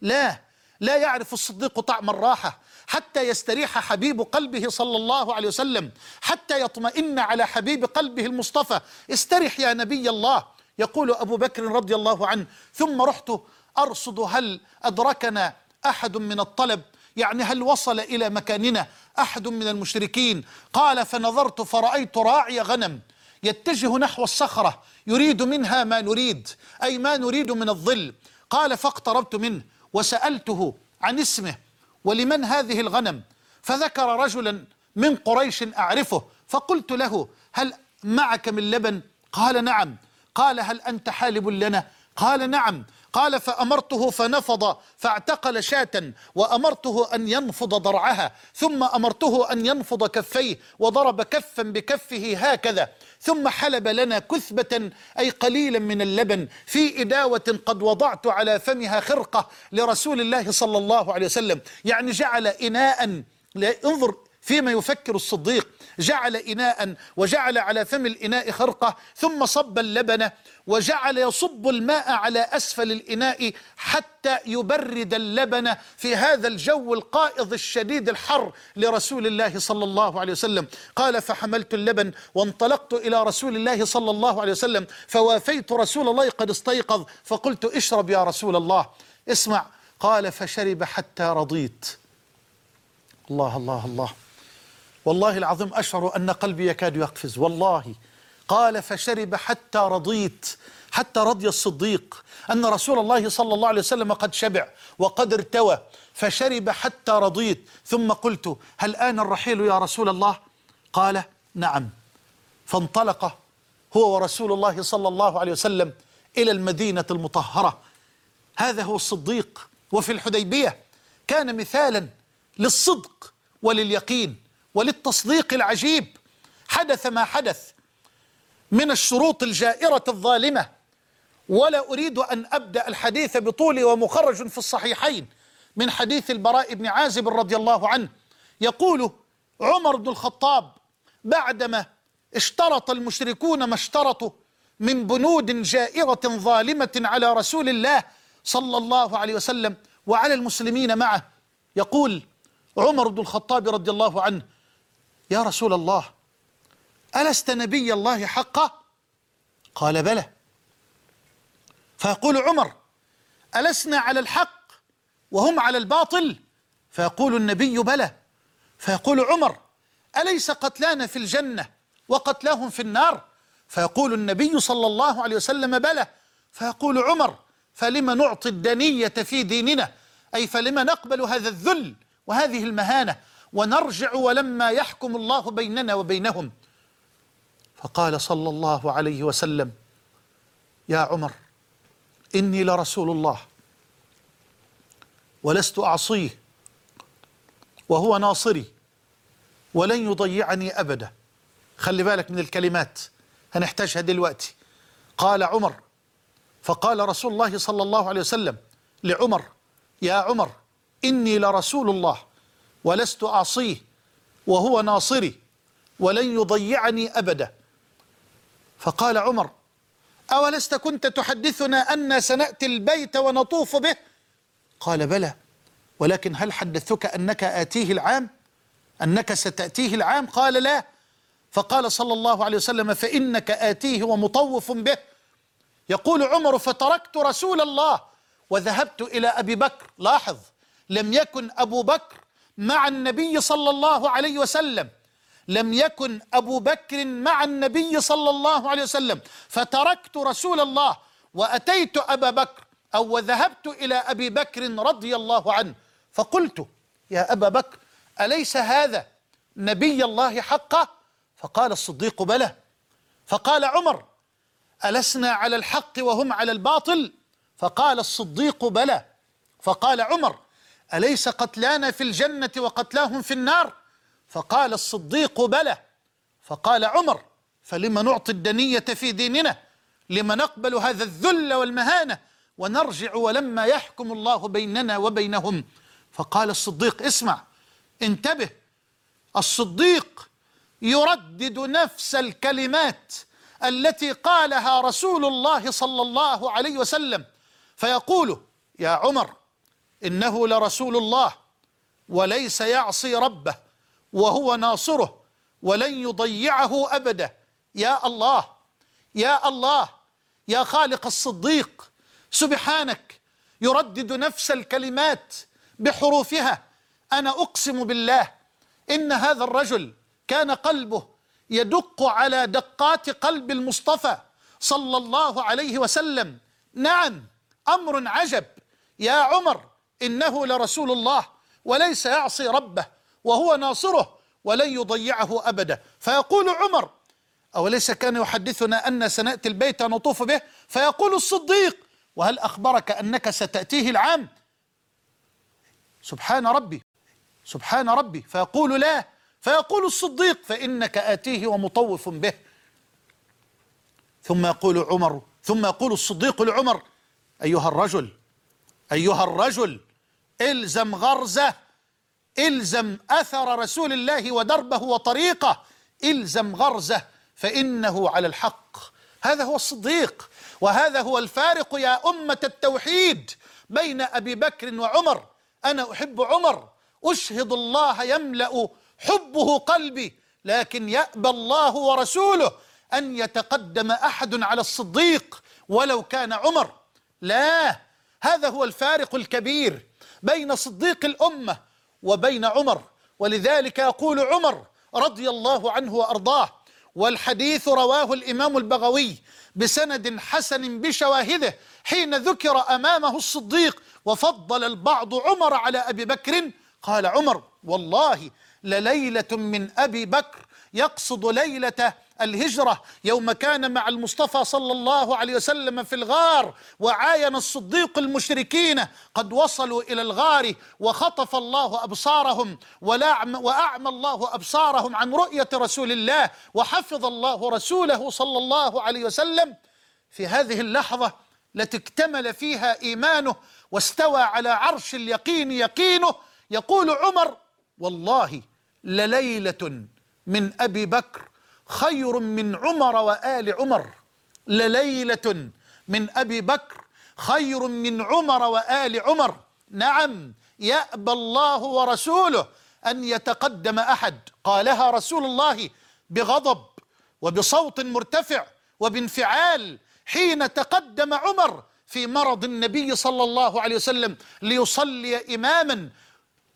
لا لا يعرف الصديق طعم الراحة حتى يستريح حبيب قلبه صلى الله عليه وسلم حتى يطمئن على حبيب قلبه المصطفى. استرح يا نبي الله يقول أبو بكر رضي الله عنه. ثم رحت أرصد هل أدركنا أحد من الطلب؟ يعني هل وصل إلى مكاننا؟ أحد من المشركين. قال فنظرت فرأيت راعي غنم يتجه نحو الصخرة يريد منها ما نريد أي ما نريد من الظل. قال فاقتربت منه وسألته عن اسمه ولمن هذه الغنم؟ فذكر رجلا من قريش أعرفه فقلت له هل معك من لبن؟ قال نعم. قال هل أنت حالب لنا؟ قال نعم. قال فأمرته فنفض فاعتقل شاة وأمرته أن ينفض ضرعها ثم أمرته أن ينفض كفيه وضرب كفا بكفه هكذا ثم حلب لنا كثبة أي قليلا من اللبن في إداوة قد وضعت على فمها خرقة لرسول الله صلى الله عليه وسلم يعني جعل إناء انظر فيما يفكر الصديق جعل إناء وجعل على فم الإناء خرقة ثم صب اللبن وجعل يصب الماء على أسفل الإناء حتى يبرد اللبن في هذا الجو القائض الشديد الحر لرسول الله صلى الله عليه وسلم. قال فحملت اللبن وانطلقت إلى رسول الله صلى الله عليه وسلم فوافيت رسول الله قد استيقظ فقلت اشرب يا رسول الله. اسمع. قال فشرب حتى رضيت. الله الله الله. والله العظيم أشعر أن قلبي يكاد يقفز والله. قال فشرب حتى رضيت حتى رضي الصديق أن رسول الله صلى الله عليه وسلم قد شبع وقد ارتوى فشرب حتى رضيت. ثم قلت هل آن الرحيل يا رسول الله؟ قال نعم. فانطلق هو ورسول الله صلى الله عليه وسلم إلى المدينة المطهرة. هذا هو الصديق وفي الحديبية كان مثالا للصدق ولليقين. وللتصديق العجيب. حدث ما حدث من الشروط الجائرة الظالمة. ولا أريد أن أبدأ الحديث بطولي ومخرج في الصحيحين من حديث البراء بن عازب رضي الله عنه. يقول عمر بن الخطاب بعدما اشترط المشركون ما اشترطوا من بنود جائرة ظالمة على رسول الله صلى الله عليه وسلم وعلى المسلمين معه يقول عمر بن الخطاب رضي الله عنه يا رسول الله ألست نبي الله حقا؟ قال بلى. فيقول عمر ألسنا على الحق وهم على الباطل؟ فيقول النبي بلى. فيقول عمر أليس قتلانا في الجنة وقتلاهم في النار؟ فيقول النبي صلى الله عليه وسلم بلى. فيقول عمر فلم نعطي الدنية في ديننا؟ أي فلم نقبل هذا الذل وهذه المهانة؟ ونرجع ولما يحكم الله بيننا وبينهم. فقال صلى الله عليه وسلم يا عمر إني لرسول الله ولست أعصيه وهو ناصري ولن يضيعني أبدا. خلي بالك من الكلمات هنحتاجها دلوقتي. قال عمر فقال رسول الله صلى الله عليه وسلم لعمر يا عمر إني لرسول الله ولست أعصيه وهو ناصري ولن يضيعني أبدا. فقال عمر أولست كنت تحدثنا أن سنأتي البيت ونطوف به؟ قال بلى. ولكن هل حدثتك أنك آتيه العام؟ أنك ستأتيه العام؟ قال لا. فقال صلى الله عليه وسلم فإنك آتيه ومطوف به. يقول عمر فتركت رسول الله وذهبت إلى أبي بكر. لاحظ لم يكن أبو بكر مع النبي صلى الله عليه وسلم. لم يكن أبو بكر مع النبي صلى الله عليه وسلم. فتركت رسول الله وأتيت أبا بكر أو وذهبت إلى أبي بكر رضي الله عنه. فقلت يا أبا بكر أليس هذا نبي الله حقا؟ فقال الصديق بلى. فقال عمر ألسنا على الحق وهم على الباطل؟ فقال الصديق بلى. فقال عمر أليس قتلانا في الجنة وقتلاهم في النار؟ فقال الصديق بلى. فقال عمر فلما نعطي الدنية في ديننا؟ لما نقبل هذا الذل والمهانة؟ ونرجع ولما يحكم الله بيننا وبينهم. فقال الصديق اسمع انتبه. الصديق يردد نفس الكلمات التي قالها رسول الله صلى الله عليه وسلم فيقول يا عمر إنه لرسول الله وليس يعصي ربه وهو ناصره ولن يضيعه أبدا. يا الله يا الله يا خالق الصديق سبحانك يردد نفس الكلمات بحروفها. أنا أقسم بالله إن هذا الرجل كان قلبه يدق على دقات قلب المصطفى صلى الله عليه وسلم. نعم أمر عجب. يا عمر إنه لرسول الله وليس يعصي ربه وهو ناصره ولن يضيعه أبدا. فيقول عمر أوليس كان يحدثنا أن سنأتي البيت نطوف به؟ فيقول الصديق وهل أخبرك أنك ستأتيه العام؟ سبحان ربي سبحان ربي. فيقول لا. فيقول الصديق فإنك آتيه ومطوف به. ثم يقول عمر ثم يقول الصديق لعمر أيها الرجل أيها الرجل إلزم غرزة إلزم أثر رسول الله ودربه وطريقة إلزم غرزة فإنه على الحق. هذا هو الصديق وهذا هو الفارق يا أمة التوحيد بين أبي بكر وعمر. أنا أحب عمر أشهد الله يملأ حبه قلبي لكن يأبى الله ورسوله أن يتقدم أحد على الصديق ولو كان عمر. لا هذا هو الفارق الكبير. بين صديق الأمة وبين عمر. ولذلك يقول عمر رضي الله عنه وأرضاه والحديث رواه الإمام البغوي بسند حسن بشواهده حين ذكر أمامه الصديق وفضل البعض عمر على أبي بكر. قال عمر والله لليلة من أبي بكر يقصد ليلة الهجرة يوم كان مع المصطفى صلى الله عليه وسلم في الغار وعاين الصديق المشركين قد وصلوا إلى الغار وخطف الله أبصارهم وأعمى الله أبصارهم عن رؤية رسول الله وحفظ الله رسوله صلى الله عليه وسلم. في هذه اللحظة التي اكتمل فيها إيمانه واستوى على عرش اليقين يقينه يقول عمر والله لليلة من أبي بكر خير من عمر وآل عمر لليلة من أبي بكر. خير من عمر وآل عمر. نعم يأبى الله ورسوله أن يتقدم أحد. قالها رسول الله بغضب وبصوت مرتفع وبانفعال حين تقدم عمر في مرض النبي صلى الله عليه وسلم ليصلي إماما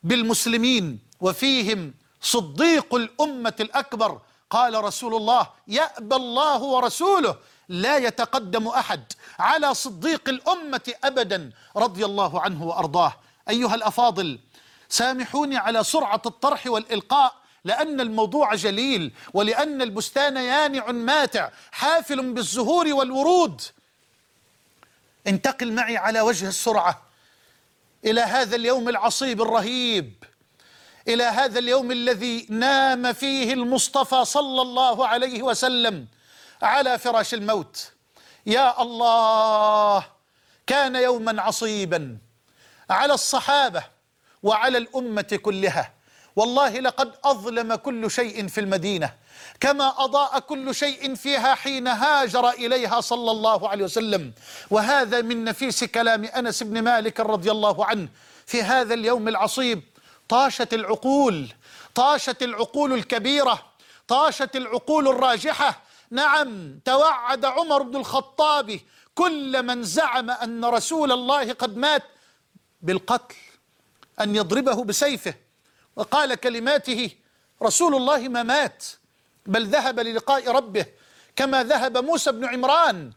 بالمسلمين. وفيهم صديق الأمة الأكبر قال رسول الله يأبى الله ورسوله لا يتقدم أحد على صديق الأمة أبدا رضي الله عنه وأرضاه. أيها الأفاضل سامحوني على سرعة الطرح والإلقاء لأن الموضوع جليل ولأن البستان يانع ماتع حافل بالزهور والورود. انتقل معي على وجه السرعة إلى هذا اليوم العصيب الرهيب. إلى هذا اليوم الذي نام فيه المصطفى صلى الله عليه وسلم على فراش الموت. يا الله كان يوما عصيبا على الصحابة وعلى الأمة كلها. والله لقد أظلم كل شيء في المدينة كما أضاء كل شيء فيها حين هاجر إليها صلى الله عليه وسلم. وهذا من نفيس كلام أنس بن مالك رضي الله عنه في هذا اليوم العصيب. طاشت العقول طاشت العقول الكبيرة طاشت العقول الراجحة. نعم توعد عمر بن الخطاب كل من زعم أن رسول الله قد مات بالقتل أن يضربه بسيفه. وقال كلماته رسول الله ما مات بل ذهب للقاء ربه كما ذهب موسى بن عمران.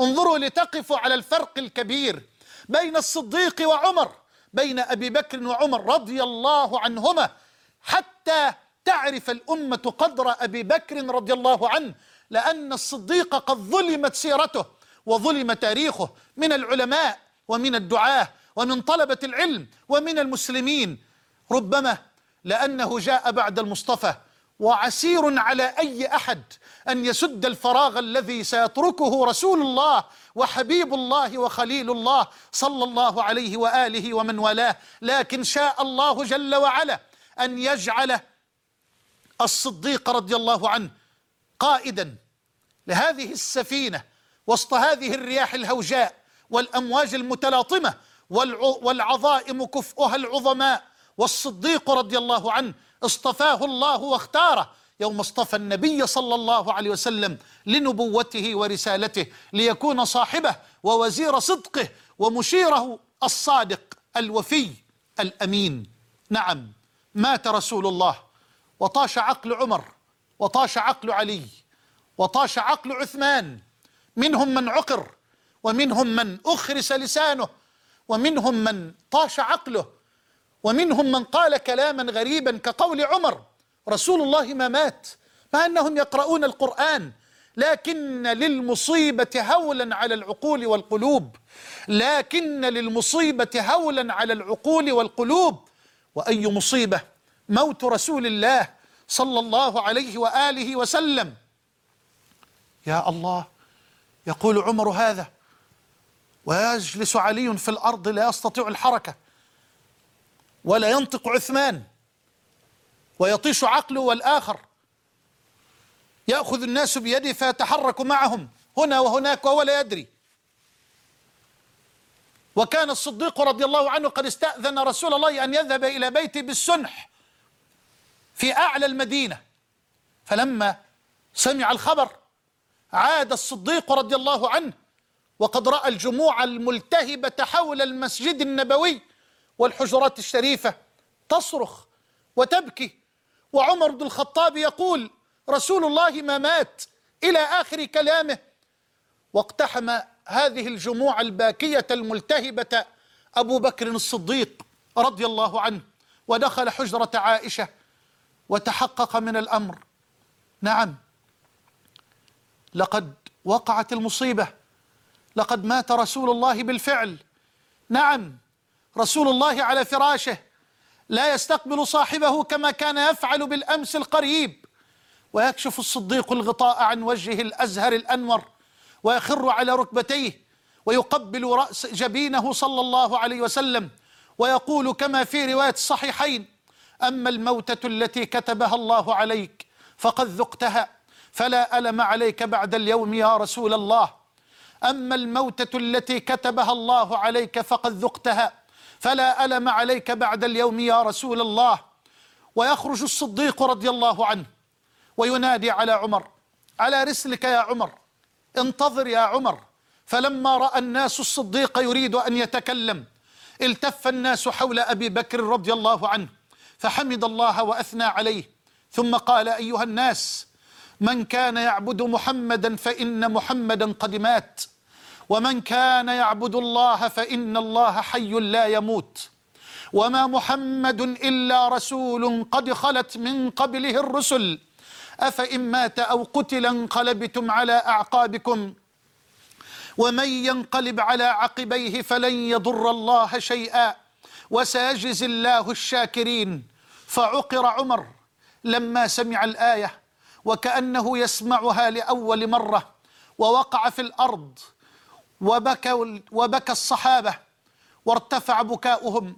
انظروا لتقفوا على الفرق الكبير بين الصديق وعمر. بين أبي بكر وعمر رضي الله عنهما حتى تعرف الأمة قدر أبي بكر رضي الله عنه لأن الصديق قد ظلمت سيرته وظلم تاريخه من العلماء ومن الدعاة ومن طلبة العلم ومن المسلمين. ربما لأنه جاء بعد المصطفى وعسير على أي أحد أن يسد الفراغ الذي سيتركه رسول الله وحبيب الله وخليل الله صلى الله عليه وآله ومن والاه. لكن شاء الله جل وعلا أن يجعل الصديق رضي الله عنه قائدا لهذه السفينة وسط هذه الرياح الهوجاء والأمواج المتلاطمة والعظائم كفؤها العظماء. والصديق رضي الله عنه اصطفاه الله واختاره يوم اصطفى النبي صلى الله عليه وسلم لنبوته ورسالته ليكون صاحبه ووزير صدقه ومشيره الصادق الوفي الأمين. نعم مات رسول الله وطاش عقل عمر وطاش عقل علي وطاش عقل عثمان منهم من عقر ومنهم من أخرس لسانه ومنهم من طاش عقله ومنهم من قال كلاما غريبا كقول عمر. رسول الله ما مات مع أنهم يقرؤون القرآن. لكن للمصيبة هولا على العقول والقلوب. لكن للمصيبة هولا على العقول والقلوب. وأي مصيبة؟ موت رسول الله صلى الله عليه وآله وسلم. يا الله يقول عمر هذا ويجلس علي في الأرض لا يستطيع الحركة ولا ينطق عثمان. ويطيش عقله والآخر. يأخذ الناس بيده فيتحرك معهم هنا وهناك وهو لا يدري. وكان الصديق رضي الله عنه قد استأذن رسول الله أن يذهب إلى بيته بالسنح في أعلى المدينة. فلما سمع الخبر عاد الصديق رضي الله عنه وقد رأى الجموع الملتهبة حول المسجد النبوي والحجرات الشريفة تصرخ وتبكي. وعمر بن الخطاب يقول رسول الله ما مات إلى آخر كلامه واقتحم هذه الجموع الباكية الملتهبة أبو بكر الصديق رضي الله عنه ودخل حجرة عائشة وتحقق من الأمر. نعم لقد وقعت المصيبة لقد مات رسول الله بالفعل. نعم رسول الله على فراشه لا يستقبل صاحبه كما كان يفعل بالأمس القريب. ويكشف الصديق الغطاء عن وجهه الأزهر الأنور ويخر على ركبتيه ويقبل رأس جبينه صلى الله عليه وسلم ويقول كما في رواية الصحيحين أما الموتة التي كتبها الله عليك فقد ذقتها فلا ألم عليك بعد اليوم يا رسول الله. أما الموتة التي كتبها الله عليك فقد ذقتها فلا ألم عليك بعد اليوم يا رسول الله؟ ويخرج الصديق رضي الله عنه وينادي على عمر على رسلك يا عمر انتظر يا عمر. فلما رأى الناس الصديق يريد أن يتكلم التف الناس حول أبي بكر رضي الله عنه فحمد الله وأثنى عليه. ثم قال أيها الناس من كان يعبد محمدا فإن محمدا قد مات. ومن كان يعبد الله فإن الله حي لا يموت. وما محمد إلا رسول قد خلت من قبله الرسل. أفإن مات أو قتل انقلبتم على أعقابكم. ومن ينقلب على عقبيه فلن يضر الله شيئا. وسيجزي الله الشاكرين. فعقر عمر لما سمع الآية. وكأنه يسمعها لأول مرة. ووقع في الأرض. وبكى, وبكى الصحابة وارتفع بكاؤهم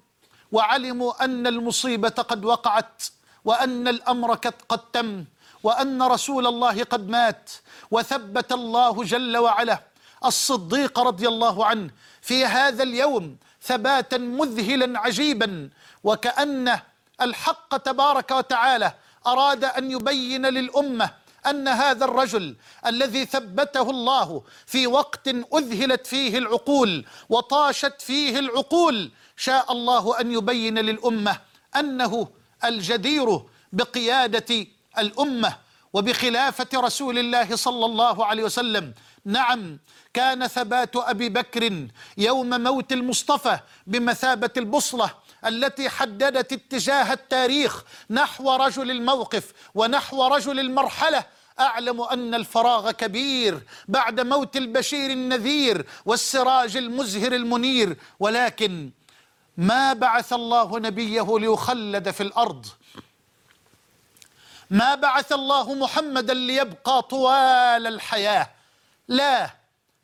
وعلموا أن المصيبة قد وقعت وأن الأمر قد تم وأن رسول الله قد مات وثبت الله جل وعلا. الصديق رضي الله عنه في هذا اليوم ثباتا مذهلا عجيبا وكأن الحق تبارك وتعالى أراد أن يبين للأمة أن هذا الرجل الذي ثبته الله في وقت أذهلت فيه العقول وطاشت فيه العقول شاء الله أن يبين للأمة أنه الجدير بقيادة الأمة وبخلافة رسول الله صلى الله عليه وسلم. نعم كان ثبات أبي بكر يوم موت المصطفى بمثابة البصلة التي حددت اتجاه التاريخ نحو رجل الموقف ونحو رجل المرحلة. أعلم أن الفراغ كبير بعد موت البشير النذير والسراج المزهر المنير. ولكن ما بعث الله نبيه ليخلد في الأرض؟ ما بعث الله محمدا ليبقى طوال الحياة؟ لا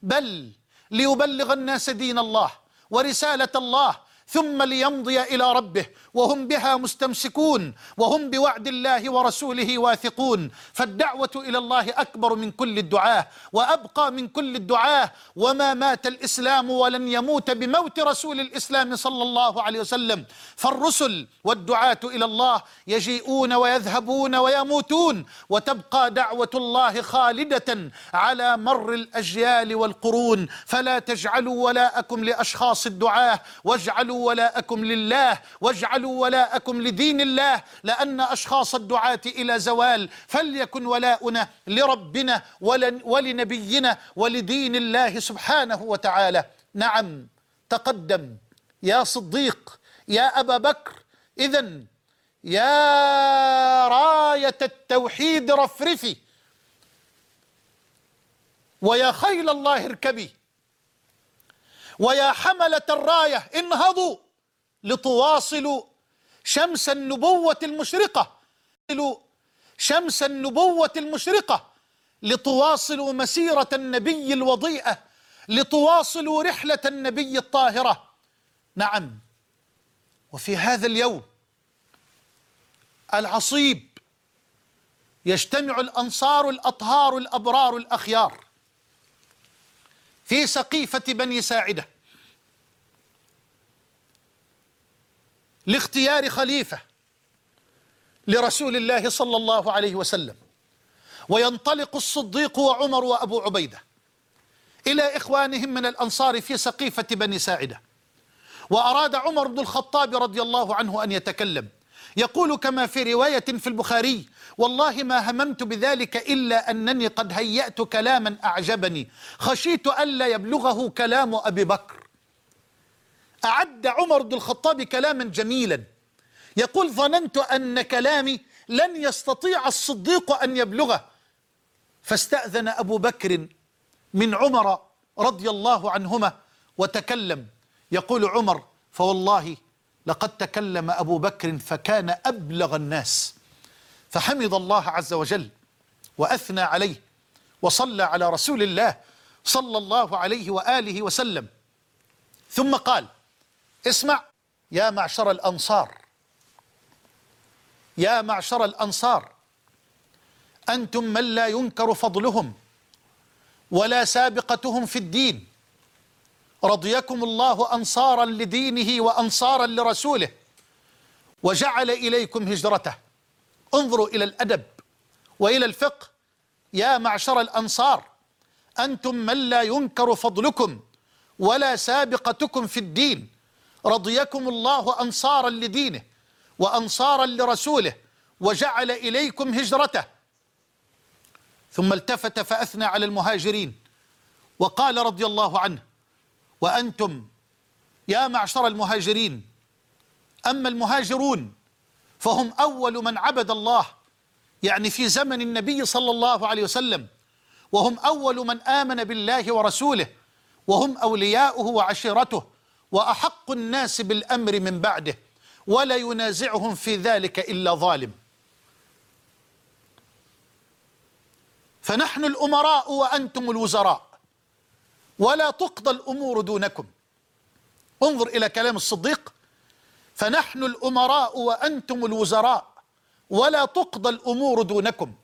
بل ليبلغ الناس دين الله ورسالة الله ثم ليمضي إلى ربه. وهم بها مستمسكون وهم بوعد الله ورسوله واثقون. فالدعوة إلى الله أكبر من كل الدعاة وأبقى من كل الدعاة. وما مات الإسلام ولن يموت بموت رسول الإسلام صلى الله عليه وسلم. فالرسل والدعاة إلى الله يجيئون ويذهبون ويموتون. وتبقى دعوة الله خالدة على مر الأجيال والقرون. فلا تجعلوا ولاءكم لأشخاص الدعاة واجعلوا ولاءكم لله واجعلوا ولاءكم لدين الله لأن أشخاص الدعاة إلى زوال فليكن ولاؤنا لربنا ولنبينا ولدين الله سبحانه وتعالى. نعم تقدم. يا صديق يا أبا بكر إذا يا راية التوحيد رفرفي. ويا خيل الله اركبي. ويا حملة الراية انهضوا لتواصلوا شمس النبوة المشرقة. شمس النبوة المشرقة لتواصلوا مسيرة النبي الوضيئة لتواصلوا رحلة النبي الطاهرة. نعم. وفي هذا اليوم العصيب يجتمع الأنصار الأطهار الأبرار الأخيار في سقيفة بني ساعدة. لاختيار خليفة لرسول الله صلى الله عليه وسلم. وينطلق الصديق وعمر وأبو عبيدة إلى إخوانهم من الأنصار في سقيفة بني ساعدة. وأراد عمر بن الخطاب رضي الله عنه أن يتكلم. يقول كما في رواية في البخاري والله ما هممت بذلك إلا أنني قد هيأت كلاما أعجبني. خشيت ألا يبلغه كلام أبي بكر. أعد عمر بن الخطاب كلاما جميلا. يقول ظننت أن كلامي لن يستطيع الصديق أن يبلغه. فاستأذن أبو بكر من عمر رضي الله عنهما وتكلم. يقول عمر فوالله لقد تكلم أبو بكر فكان أبلغ الناس. فحمد الله عز وجل وأثنى عليه وصلى على رسول الله صلى الله عليه وآله وسلم. ثم قال اسمع. يا معشر الأنصار. يا معشر الأنصار. أنتم من لا ينكر فضلهم ولا سابقتهم في الدين. رضيكم الله أنصارا لدينه وأنصارا لرسوله. وجعل إليكم هجرته. انظروا إلى الأدب وإلى الفقه. يا معشر الأنصار. أنتم من لا ينكر فضلكم ولا سابقتكم في الدين. رضيكم الله أنصارا لدينه وأنصارا لرسوله وجعل إليكم هجرته. ثم التفت فأثنى على المهاجرين وقال رضي الله عنه وأنتم يا معشر المهاجرين أما المهاجرون فهم أول من عبد الله يعني في زمن النبي صلى الله عليه وسلم وهم أول من آمن بالله ورسوله وهم أولياؤه وعشيرته وأحق الناس بالأمر من بعده ولا ينازعهم في ذلك إلا ظالم. فنحن الأمراء وأنتم الوزراء ولا تقضى الأمور دونكم. انظر إلى كلام الصديق. فنحن الأمراء وأنتم الوزراء ولا تقضى الأمور دونكم.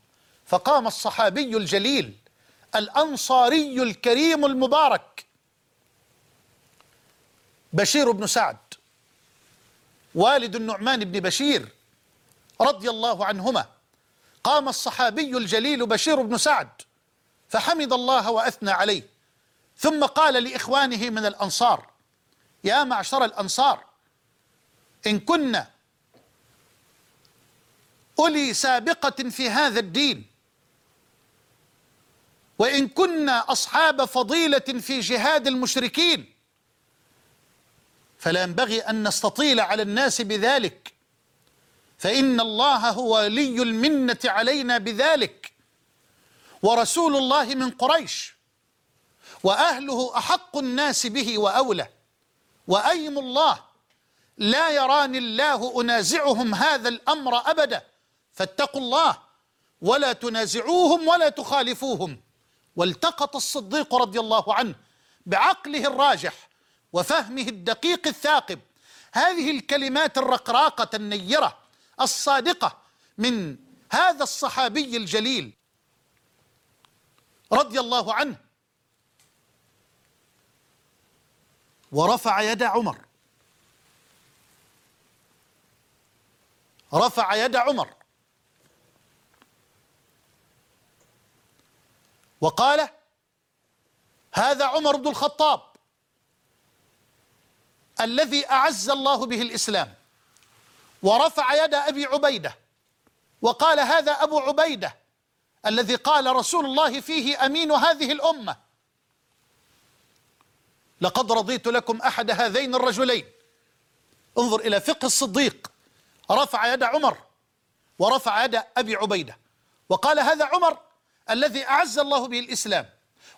فقام الصحابي الجليل الأنصاري الكريم المبارك بشير بن سعد والد النعمان بن بشير رضي الله عنهما قام الصحابي الجليل بشير بن سعد فحمد الله وأثنى عليه ثم قال لإخوانه من الأنصار يا معشر الأنصار إن كنا أولي سابقة في هذا الدين وإن كنا أصحاب فضيلة في جهاد المشركين فلا ينبغي أن نستطيل على الناس بذلك. فإن الله هو ولي المنة علينا بذلك. ورسول الله من قريش. وأهله أحق الناس به وأولى. وأيم الله. لا يراني الله أنازعهم هذا الأمر أبدا. فاتقوا الله. ولا تنازعوهم ولا تخالفوهم. والتقط الصديق رضي الله عنه بعقله الراجح. وفهمه الدقيق الثاقب. هذه الكلمات الرقراقة النيرة الصادقة من هذا الصحابي الجليل رضي الله عنه. ورفع يد عمر. رفع يد عمر. وقال هذا عمر بن الخطاب. الذي أعز الله به الإسلام. ورفع يد أبي عبيدة. وقال هذا أبو عبيدة الذي قال رسول الله فيه أمين هذه الأمة. لقد رضيت لكم أحد هذين الرجلين. انظر إلى فقه الصديق. رفع يد عمر ورفع يد أبي عبيدة. وقال هذا عمر الذي أعز الله به الإسلام.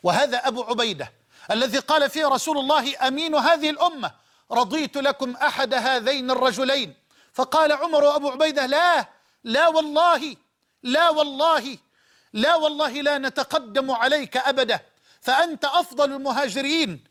وهذا أبو عبيدة الذي قال فيه رسول الله أمين هذه الأمة. رضيت لكم أحد هذين الرجلين. فقال عمر وأبو عبيدة لا لا والله لا والله لا والله لا نتقدم عليك أبدا. فأنت أفضل المهاجرين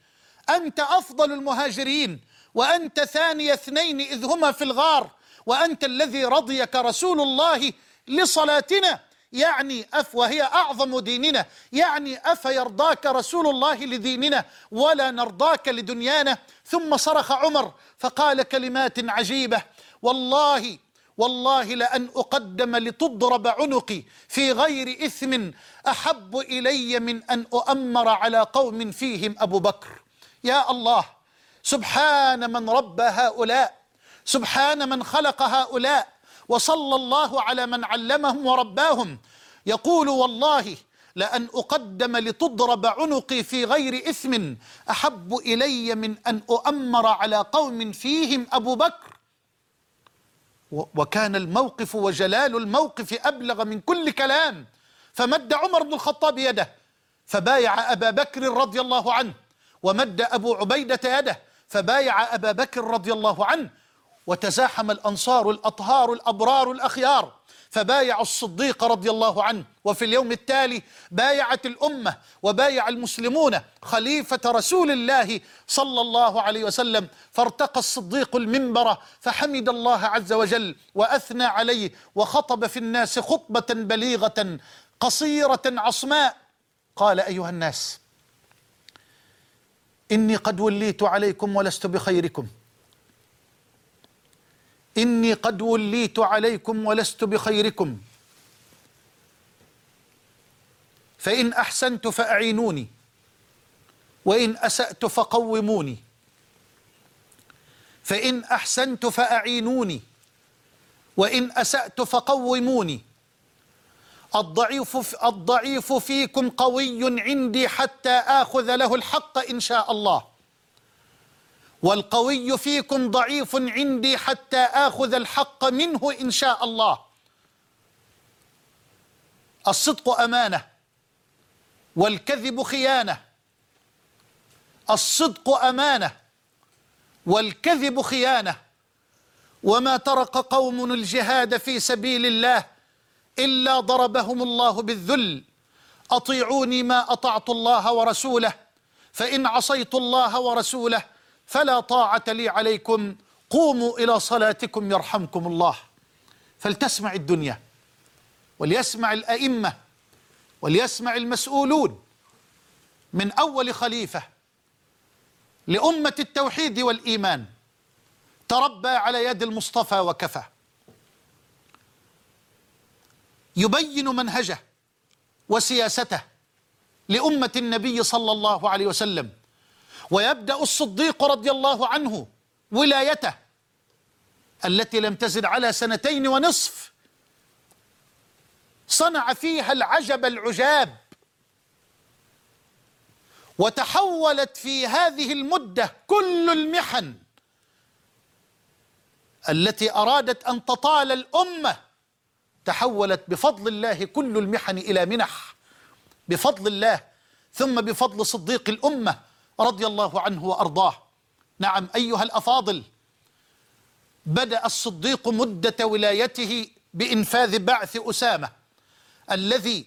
أنت أفضل المهاجرين وأنت ثاني اثنين إذ هما في الغار وأنت الذي رضيك رسول الله لصلاتنا. يعني أف وهي أعظم ديننا يعني أفيرضاك رسول الله لديننا ولا نرضاك لدنيانا. ثم صرخ عمر فقال كلمات عجيبة والله والله لأن أقدم لتضرب عنقي في غير إثم أحب إلي من أن أؤمر على قوم فيهم أبو بكر. يا الله سبحان من ربى هؤلاء سبحان من خلق هؤلاء وصلى الله على من علمهم ورباهم. يقول والله لأن أقدم لتضرب عنقي في غير إثم أحب إلي من أن أؤمر على قوم فيهم أبو بكر. وكان الموقف وجلال الموقف أبلغ من كل كلام. فمد عمر بن الخطاب يده فبايع أبا بكر رضي الله عنه ومد أبو عبيدة يده فبايع أبا بكر رضي الله عنه وتزاحم الأنصار الأطهار الأبرار الأخيار. فبايع الصديق رضي الله عنه وفي اليوم التالي بايعت الأمة وبايع المسلمون خليفة رسول الله صلى الله عليه وسلم. فارتقى الصديق المنبر فحمد الله عز وجل وأثنى عليه وخطب في الناس خطبة بليغة قصيرة عصماء. قال أيها الناس إني قد وليت عليكم ولست بخيركم. إني قد وليت عليكم ولست بخيركم. فإن أحسنت فأعينوني وإن أسأت فقوموني. فإن أحسنت فأعينوني وإن أسأت فقوموني. الضعيف الضعيف فيكم قوي عندي حتى آخذ له الحق إن شاء الله. والقوي فيكم ضعيف عندي حتى آخذ الحق منه إن شاء الله. الصدق أمانة والكذب خيانة. الصدق أمانة والكذب خيانة. وما ترك قوم الجهاد في سبيل الله إلا ضربهم الله بالذل. أطيعوني ما أطعت الله ورسوله فإن عصيت الله ورسوله فلا طاعة لي عليكم. قوموا إلى صلاتكم يرحمكم الله. فلتسمع الدنيا وليسمع الأئمة وليسمع المسؤولون من أول خليفة لأمة التوحيد والإيمان. تربى على يد المصطفى وكفى. يبين منهجه وسياسته لأمة النبي صلى الله عليه وسلم. ويبدأ الصديق رضي الله عنه ولايته التي لم تزد على سنتين ونصف. صنع فيها العجب العجاب. وتحولت في هذه المدة كل المحن التي أرادت أن تطال الأمة. تحولت بفضل الله كل المحن إلى منح بفضل الله ثم بفضل صديق الأمة. رضي الله عنه وأرضاه. نعم أيها الأفاضل بدأ الصديق مدة ولايته بإنفاذ بعث أسامة الذي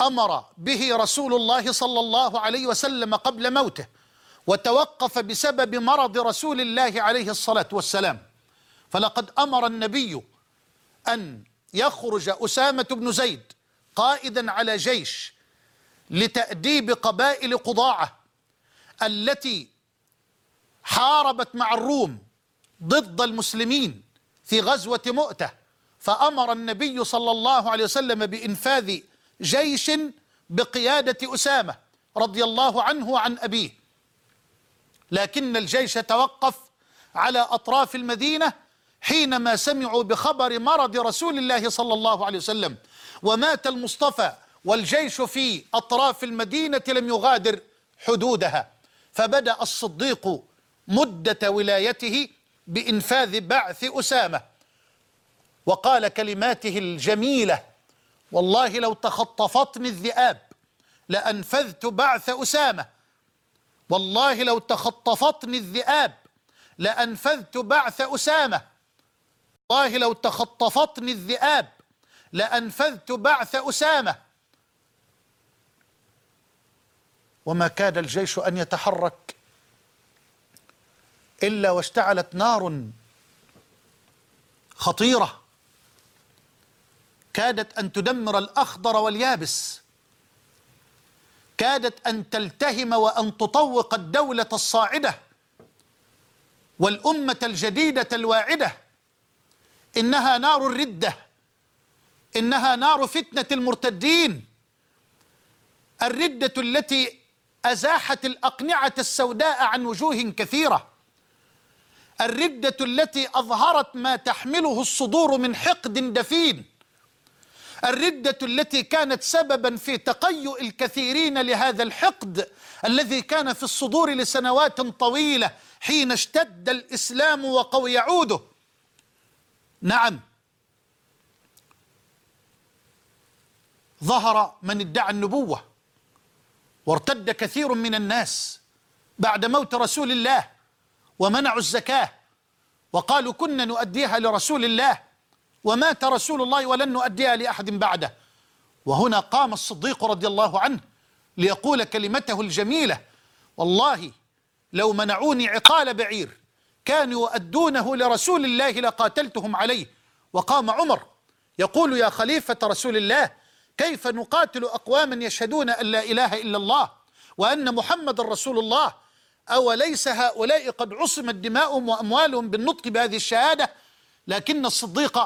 أمر به رسول الله صلى الله عليه وسلم قبل موته وتوقف بسبب مرض رسول الله عليه الصلاة والسلام. فلقد أمر النبي أن يخرج أسامة بن زيد قائدا على جيش لتأديب قبائل قضاعة التي حاربت مع الروم ضد المسلمين في غزوة مؤتة فأمر النبي صلى الله عليه وسلم بإنفاذ جيش بقيادة أسامة رضي الله عنه وعن أبيه. لكن الجيش توقف على أطراف المدينة حينما سمعوا بخبر مرض رسول الله صلى الله عليه وسلم ومات المصطفى والجيش في أطراف المدينة لم يغادر حدودها. فبدأ الصديق مدة ولايته بإنفاذ بعث أسامة. وقال كلماته الجميلة والله لو تخطفتني الذئاب لأنفذت بعث أسامة. والله لو تخطفتني الذئاب لأنفذت بعث أسامة. والله لو تخطفتني الذئاب لأنفذت بعث أسامة. وما كاد الجيش أن يتحرك إلا واشتعلت نار خطيرة كادت أن تدمر الأخضر واليابس كادت أن تلتهم وأن تطوق الدولة الصاعدة والأمة الجديدة الواعدة. إنها نار الردة إنها نار فتنة المرتدين. الردة التي أزاحت الأقنعة السوداء عن وجوه كثيرة. الردة التي أظهرت ما تحمله الصدور من حقد دفين. الردة التي كانت سببا في تقيؤ الكثيرين لهذا الحقد الذي كان في الصدور لسنوات طويلة حين اشتد الإسلام وقوي عوده. نعم. ظهر من ادعى النبوة. وارتد كثير من الناس بعد موت رسول الله ومنعوا الزكاة وقالوا كنا نؤديها لرسول الله ومات رسول الله ولن نؤديها لأحد بعده. وهنا قام الصديق رضي الله عنه ليقول كلمته الجميلة والله لو منعوني عقال بعير كانوا يؤدونه لرسول الله لقاتلتهم عليه. وقام عمر يقول يا خليفة رسول الله كيف نقاتل أقواما يشهدون أن لا إله إلا الله وأن محمد رسول الله؟ أوليس هؤلاء قد عصمت دماؤهم وأموالهم بالنطق بهذه الشهادة؟ لكن الصديق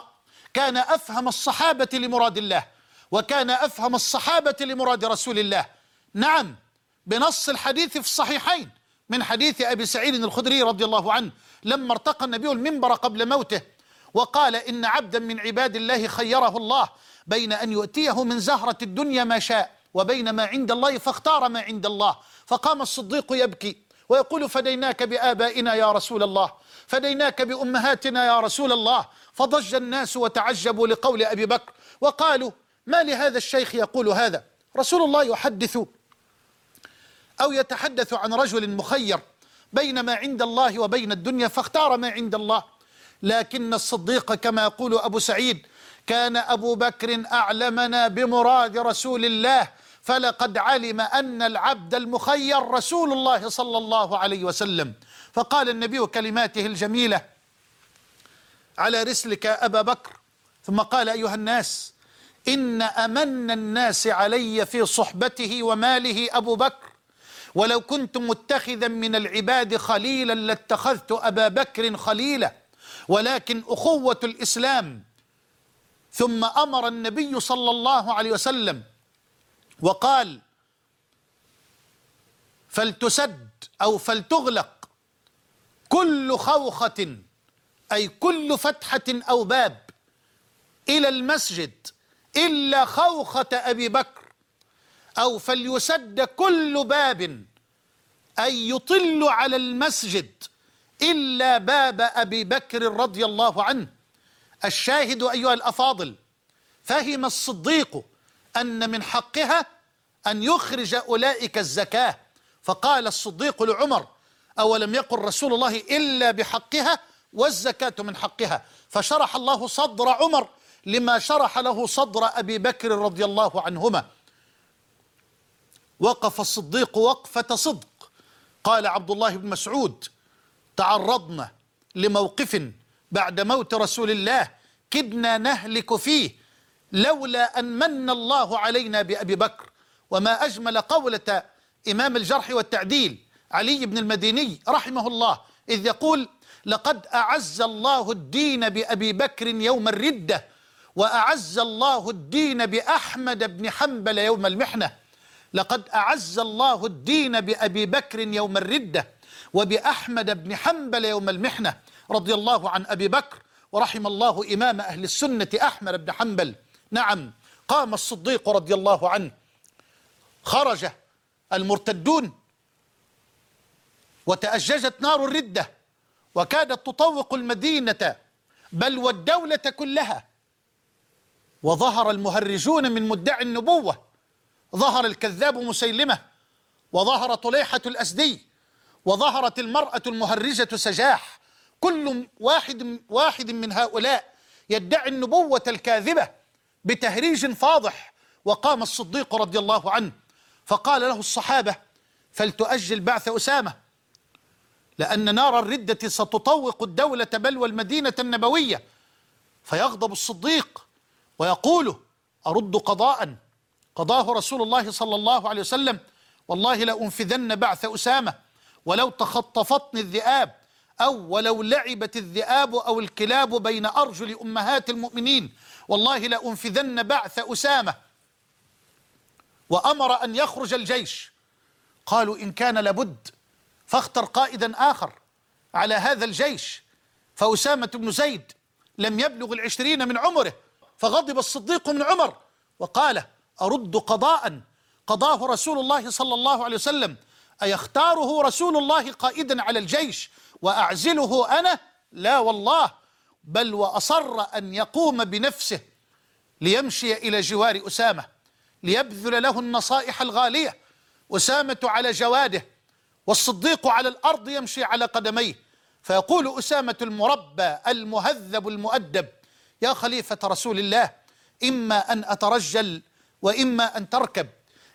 كان أفهم الصحابة لمراد الله وكان أفهم الصحابة لمراد رسول الله. نعم بنص الحديث في الصحيحين من حديث أبي سعيد الخدري رضي الله عنه لما ارتقى النبي المنبر قبل موته وقال إن عبدا من عباد الله خيره الله بين أن يؤتيه من زهرة الدنيا ما شاء وبين ما عند الله فاختار ما عند الله. فقام الصديق يبكي ويقول فديناك بآبائنا يا رسول الله فديناك بأمهاتنا يا رسول الله. فضج الناس وتعجبوا لقول أبي بكر وقالوا ما لهذا الشيخ يقول هذا؟ رسول الله يحدث أو يتحدث عن رجل مخير بين ما عند الله وبين الدنيا فاختار ما عند الله. لكن الصديق كما يقول أبو سعيد كان أبو بكر أعلمنا بمراد رسول الله فلقد علم أن العبد المخير رسول الله صلى الله عليه وسلم. فقال النبي كلماته الجميلة على رسلك أبا بكر. ثم قال أيها الناس إن أمن الناس علي في صحبته وماله أبو بكر ولو كنت متخذا من العباد خليلا لاتخذت أبا بكر خليلا ولكن أخوة الإسلام ثم أمر النبي صلى الله عليه وسلم وقال فلتسد أو فلتغلق كل خوخة أي كل فتحة أو باب إلى المسجد إلا خوخة أبي بكر أو فليسد كل باب أي يطل على المسجد إلا باب أبي بكر رضي الله عنه. الشاهد أيها الأفاضل فهم الصديق أن من حقها أن يخرج أولئك الزكاة. فقال الصديق لعمر أولم يقل رسول الله إلا بحقها والزكاة من حقها؟ فشرح الله صدر عمر لما شرح له صدر أبي بكر رضي الله عنهما. وقف الصديق وقفة صدق. قال عبد الله بن مسعود تعرضنا لموقف بعد موت رسول الله كدنا نهلك فيه لولا أن من الله علينا بأبي بكر. وما أجمل قولة إمام الجرح والتعديل علي بن المديني رحمه الله إذ يقول لقد أعز الله الدين بأبي بكر يوم الردة وأعز الله الدين بأحمد بن حنبل يوم المحنة. لقد أعز الله الدين بأبي بكر يوم الردة وبأحمد بن حنبل يوم المحنة. رضي الله عن أبي بكر ورحم الله إمام أهل السنة أحمد بن حنبل. نعم قام الصديق رضي الله عنه. خرج المرتدون. وتأججت نار الردة. وكادت تطوق المدينة. بل والدولة كلها. وظهر المهرجون من مدعي النبوة. ظهر الكذاب مسيلمة. وظهر طليحة الأسدي. وظهرت المرأة المهرجة سجاح. كل واحد واحد من هؤلاء يدعي النبوة الكاذبة بتهريج فاضح. وقام الصديق رضي الله عنه فقال له الصحابة فلتؤجل بعث أسامة لأن نار الردة ستطوق الدولة بل والمدينة النبوية. فيغضب الصديق ويقول أرد قضاء قضاه رسول الله صلى الله عليه وسلم والله لأنفذن بعث أسامة ولو تخطفتني الذئاب أو ولو لعبت الذئاب أو الكلاب بين أرجل أمهات المؤمنين. والله لأنفذن بعث أسامة. وأمر أن يخرج الجيش. قالوا إن كان لابد فاختر قائدا آخر على هذا الجيش. فأسامة بن زيد لم يبلغ العشرين من عمره فغضب الصديق من عمر وقال أرد قضاء. قضاه رسول الله صلى الله عليه وسلم. أيختاره رسول الله قائدا على الجيش؟ وأعزله أنا؟ لا والله. بل وأصر أن يقوم بنفسه ليمشي إلى جوار أسامة ليبذل له النصائح الغالية. أسامة على جواده والصديق على الأرض يمشي على قدميه. فيقول أسامة المربى المهذب المؤدب يا خليفة رسول الله إما أن أترجل وإما أن تركب.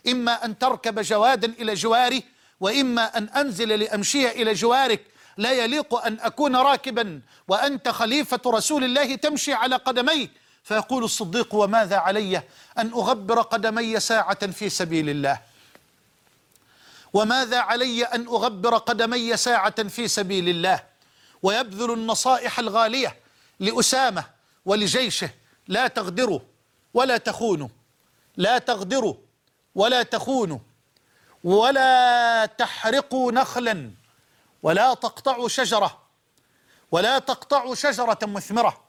إما أن تركب جوادا إلى جواري وإما أن أنزل لأمشي إلى جوارك لا يليق أن أكون راكبا وأنت خليفة رسول الله تمشي على قدميك فيقول الصديق وماذا علي أن أغبر قدمي ساعة في سبيل الله؟ وماذا علي أن أغبر قدمي ساعة في سبيل الله؟ ويبذل النصائح الغالية لأسامة ولجيشه لا تغدروا ولا تخونوا لا تغدروا ولا تخونوا ولا تحرقوا نخلا ولا تقطعوا شجرة ولا تقطعوا شجرة مثمرة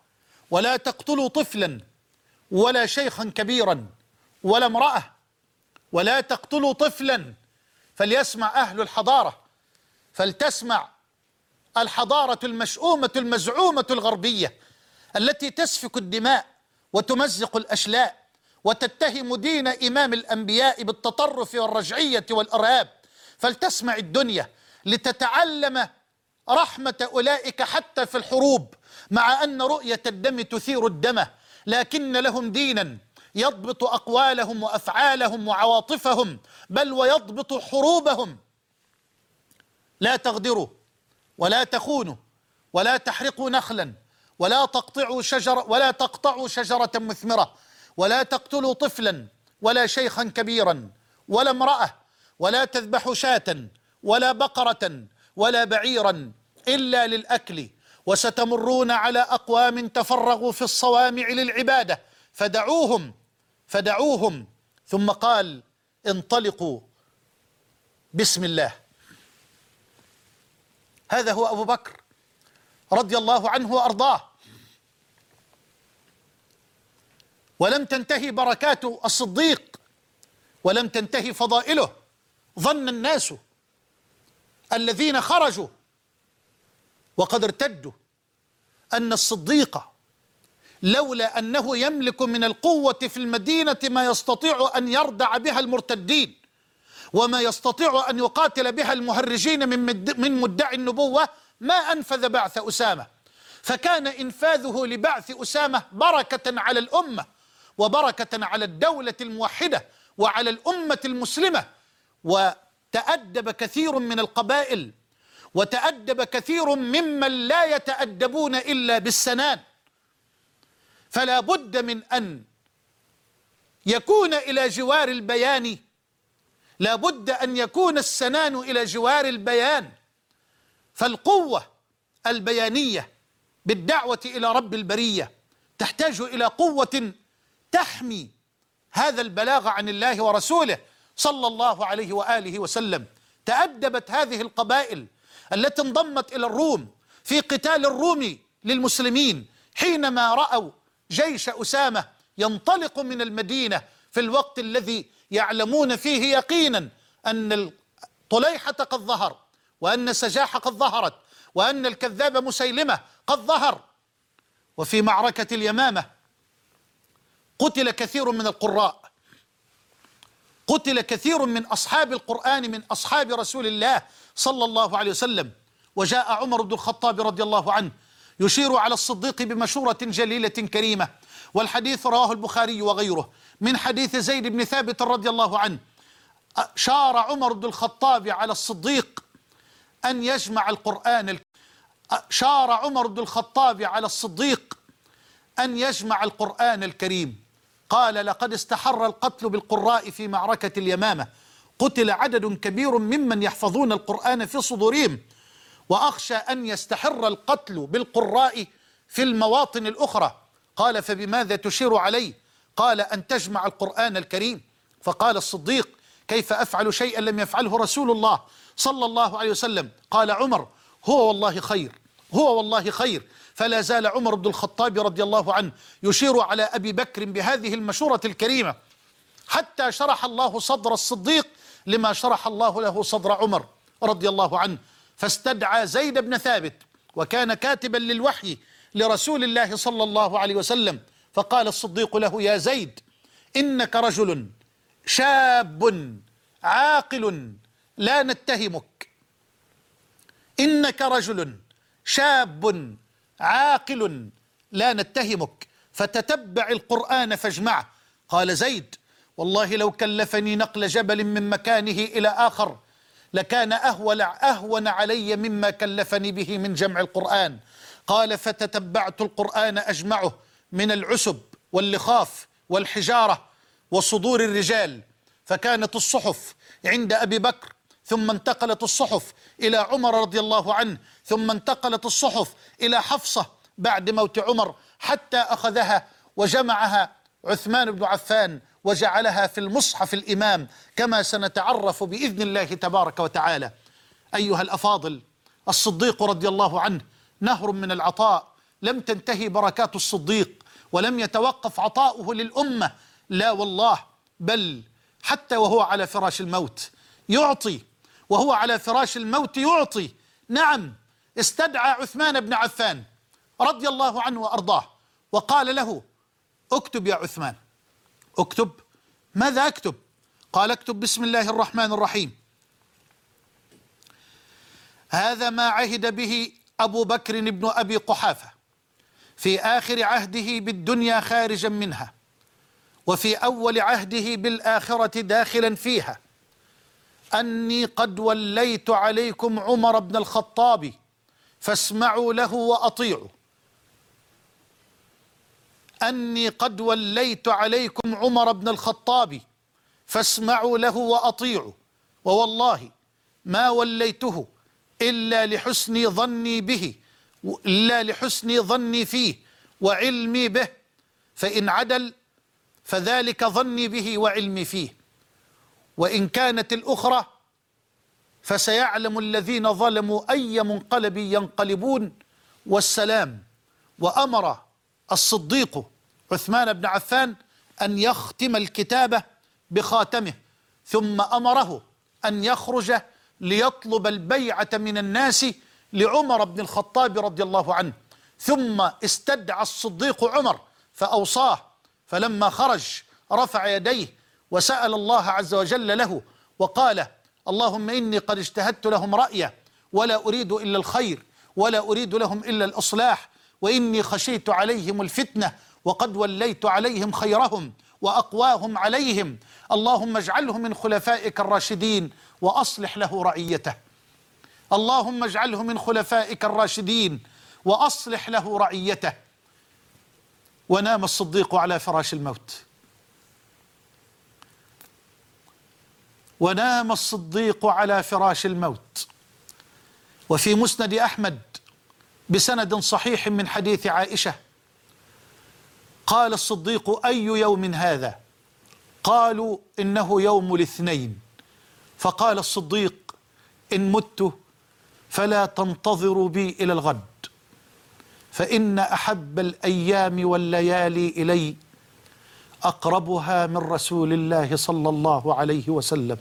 ولا تقتلوا طفلا ولا شيخا كبيرا ولا امرأة ولا تقتلوا طفلا فليسمع أهل الحضارة فلتسمع الحضارة المشؤومة المزعومة الغربية التي تسفك الدماء وتمزق الأشلاء وتتهم دين إمام الأنبياء بالتطرف والرجعية والإرهاب. فلتسمع الدنيا لتتعلم رحمة أولئك حتى في الحروب مع أن رؤية الدم تثير الدم لكن لهم دينا يضبط أقوالهم وأفعالهم وعواطفهم بل ويضبط حروبهم. لا تغدروا ولا تخونوا ولا تحرقوا نخلا ولا تقطعوا شجر ولا تقطعوا شجرة مثمرة ولا تقتلوا طفلا ولا شيخا كبيرا ولا امرأة ولا تذبحوا شاة ولا بقرة ولا بعيرا إلا للأكل وستمرون على أقوام تفرغوا في الصوامع للعبادة فدعوهم فدعوهم. ثم قال انطلقوا. بسم الله. هذا هو أبو بكر رضي الله عنه وأرضاه. ولم تنتهي بركات الصديق ولم تنتهي فضائله. ظن الناس الذين خرجوا. وقد ارتدوا أن الصديق لولا أنه يملك من القوة في المدينة ما يستطيع أن يردع بها المرتدين وما يستطيع أن يقاتل بها المهرجين من, مد من مدعي النبوة ما أنفذ بعث أسامة. فكان إنفاذه لبعث أسامة بركة على الأمة وبركة على الدولة الموحدة وعلى الأمة المسلمة وتأدب كثير من القبائل وتأدب كثير ممن لا يتأدبون إلا بالسنان. فلا بد من أن يكون إلى جوار البيان لا بد أن يكون السنان إلى جوار البيان. فالقوة البيانية بالدعوة إلى رب البرية تحتاج إلى قوة تحمي هذا البلاغ عن الله ورسوله. صلى الله عليه وآله وسلم. تأدبت هذه القبائل التي انضمت إلى الروم في قتال الروم للمسلمين حينما رأوا جيش أسامة ينطلق من المدينة في الوقت الذي يعلمون فيه يقينا أن طليحة قد ظهر وأن سجاح قد ظهرت وأن الكذاب مسيلمة قد ظهر. وفي معركة اليمامة قتل كثير من القراء. قتل كثير من أصحاب القرآن من أصحاب رسول الله صلى الله عليه وسلم. وجاء عمر بن الخطاب رضي الله عنه يشير على الصديق بمشورة جليلة كريمة. والحديث رواه البخاري وغيره. من حديث زيد بن ثابت رضي الله عنه شار عمر بن الخطاب على الصديق أن يجمع القرآن شار عمر بن الخطاب على الصديق أن يجمع القرآن الكريم. قال لقد استحر القتل بالقراء في معركة اليمامة. قتل عدد كبير ممن يحفظون القرآن في صدورهم. وأخشى أن يستحر القتل بالقراء في المواطن الأخرى. قال فبماذا تشير علي؟ قال أن تجمع القرآن الكريم. فقال الصديق كيف أفعل شيئا لم يفعله رسول الله صلى الله عليه وسلم؟ قال عمر هو والله خير هو والله خير. فلا زال عمر بن الخطاب رضي الله عنه يشير على أبي بكر بهذه المشورة الكريمة حتى شرح الله صدر الصديق لما شرح الله له صدر عمر رضي الله عنه. فاستدعى زيد بن ثابت وكان كاتبا للوحي لرسول الله صلى الله عليه وسلم. فقال الصديق له يا زيد إنك رجل شاب عاقل لا نتهمك. إنك رجل شاب عاقل لا نتهمك فتتبع القرآن فاجمعه. قال زيد والله لو كلفني نقل جبل من مكانه إلى آخر لكان أهول أهون علي مما كلفني به من جمع القرآن. قال فتتبعت القرآن أجمعه من العسب واللخاف والحجارة وصدور الرجال. فكانت الصحف عند أبي بكر ثم انتقلت الصحف إلى عمر رضي الله عنه ثم انتقلت الصحف إلى حفصة بعد موت عمر حتى أخذها وجمعها عثمان بن عفان وجعلها في المصحف الإمام كما سنتعرف بإذن الله تبارك وتعالى. أيها الأفاضل الصديق رضي الله عنه نهر من العطاء لم تنتهي بركات الصديق ولم يتوقف عطاؤه للأمة. لا والله بل حتى وهو على فراش الموت يعطي وهو على فراش الموت يعطي. نعم استدعى عثمان بن عفان رضي الله عنه وأرضاه وقال له اكتب يا عثمان اكتب. ماذا أكتب؟ قال اكتب بسم الله الرحمن الرحيم. هذا ما عهد به أبو بكر بن أبي قحافة في آخر عهده بالدنيا خارجا منها وفي أول عهده بالآخرة داخلا فيها. أني قد وليت عليكم عمر بن الخطاب فاسمعوا له وأطيعوا. أني قد وليت عليكم عمر بن الخطاب فاسمعوا له وأطيعوا. ووالله ما وليته إلا لحسن ظني به إلا لحسن ظني فيه وعلمي به فإن عدل فذلك ظني به وعلمي فيه. وإن كانت الأخرى فسيعلم الذين ظلموا أي منقلب ينقلبون. والسلام وأمر الصديق عثمان بن عفان أن يختم الكتابة بخاتمه ثم أمره أن يخرج ليطلب البيعة من الناس لعمر بن الخطاب رضي الله عنه. ثم استدعى الصديق عمر فأوصاه فلما خرج رفع يديه وسأل الله عز وجل له وقال اللهم إني قد اجتهدت لهم رأيا ولا أريد إلا الخير ولا أريد لهم إلا الإصلاح وإني خشيت عليهم الفتنة وقد وليت عليهم خيرهم وأقواهم عليهم. اللهم اجعله من خلفائك الراشدين وأصلح له رعيته. اللهم اجعله من خلفائك الراشدين وأصلح له رعيته. ونام الصديق على فراش الموت. ونام الصديق على فراش الموت. وفي مسند أحمد بسند صحيح من حديث عائشة قال الصديق أي يوم هذا؟ قالوا إنه يوم الاثنين. فقال الصديق إن مت فلا تنتظروا بي إلى الغد فإن أحب الأيام والليالي إلي أقربها من رسول الله صلى الله عليه وسلم.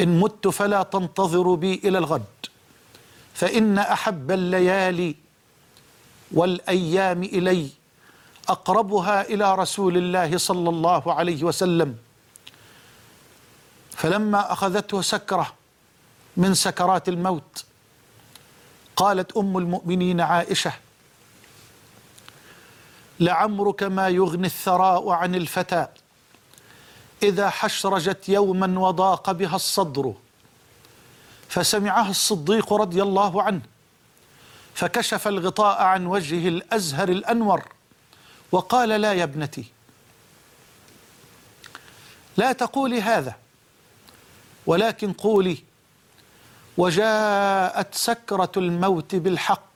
إن مت فلا تنتظروا بي إلى الغد. فإن أحب الليالي والأيام إلي أقربها إلى رسول الله صلى الله عليه وسلم. فلما أخذته سكرة من سكرات الموت قالت أم المؤمنين عائشة لعمرك ما يغني الثراء عن الفتى إذا حشرجت يوما وضاق بها الصدر فسمعها الصديق رضي الله عنه فكشف الغطاء عن وجهه الأزهر الأنور وقال لا يا ابنتي لا تقولي هذا ولكن قولي وجاءت سكرة الموت بالحق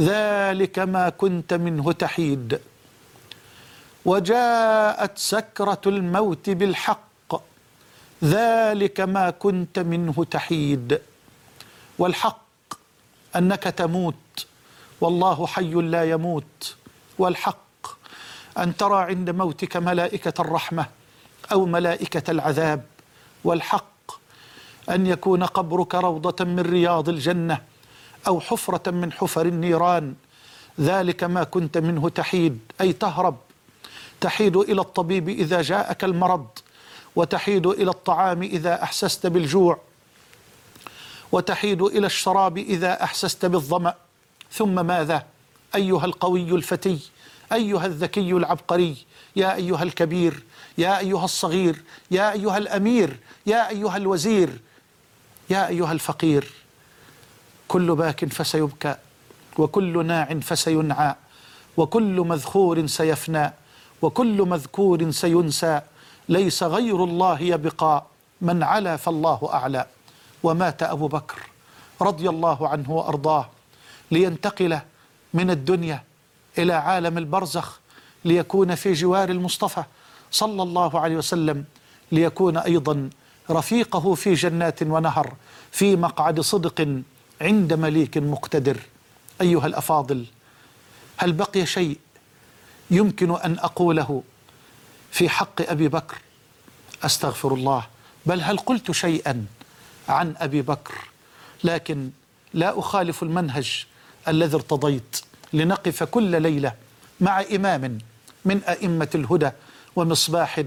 ذلك ما كنت منه تحيد. وجاءت سكرة الموت بالحق. ذلك ما كنت منه تحيد. والحق أنك تموت. والله حي لا يموت. والحق أن ترى عند موتك ملائكة الرحمة أو ملائكة العذاب. والحق أن يكون قبرك روضة من رياض الجنة أو حفرة من حفر النيران. ذلك ما كنت منه تحيد. أي تهرب. تحيد إلى الطبيب إذا جاءك المرض وتحيد إلى الطعام إذا أحسست بالجوع وتحيد إلى الشراب إذا أحسست بالظمأ. ثم ماذا؟ أيها القوي الفتي أيها الذكي العبقري يا أيها الكبير يا أيها الصغير يا أيها الأمير يا أيها الوزير يا أيها الفقير. كل باك فسيبكى وكل ناع فسينعى وكل مذخور سيفنى. وكل مذكور سينسى ليس غير الله يبقى. من علا فالله أعلى. ومات أبو بكر رضي الله عنه وأرضاه لينتقل من الدنيا إلى عالم البرزخ ليكون في جوار المصطفى صلى الله عليه وسلم ليكون أيضا رفيقه في جنات ونهر في مقعد صدق عند مليك مقتدر. أيها الأفاضل هل بقي شيء يمكن أن أقوله في حق أبي بكر أستغفر الله. بل هل قلت شيئا عن أبي بكر؟ لكن لا أخالف المنهج الذي ارتضيت لنقف كل ليلة مع إمام من أئمة الهدى ومصباح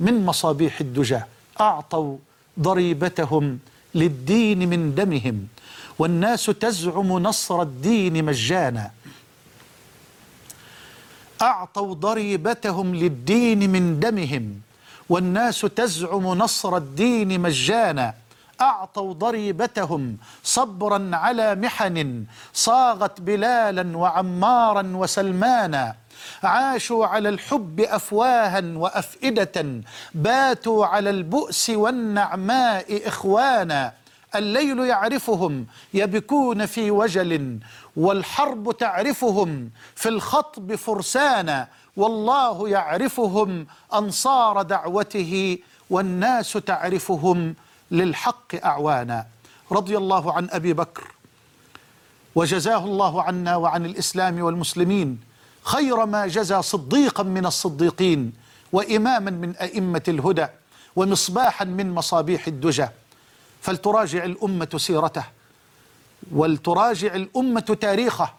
من مصابيح الدجى. أعطوا ضريبتهم للدين من دمهم والناس تزعم نصر الدين مجانا. أعطوا ضريبتهم للدين من دمهم والناس تزعم نصر الدين مجانا. أعطوا ضريبتهم صبرا على محن صاغت بلالا وعمارا وسلمانا. عاشوا على الحب أفواها وأفئدة باتوا على البؤس والنعماء إخوانا. الليل يعرفهم يبكون في وجل والحرب تعرفهم في الخطب فرسانا والله يعرفهم أنصار دعوته والناس تعرفهم للحق أعوانا. رضي الله عن أبي بكر وجزاه الله عنا وعن الإسلام والمسلمين خير ما جزى صديقا من الصديقين وإماما من أئمة الهدى ومصباحا من مصابيح الدجى. فلتراجع الأمة سيرته. ولتراجع الأمة تاريخه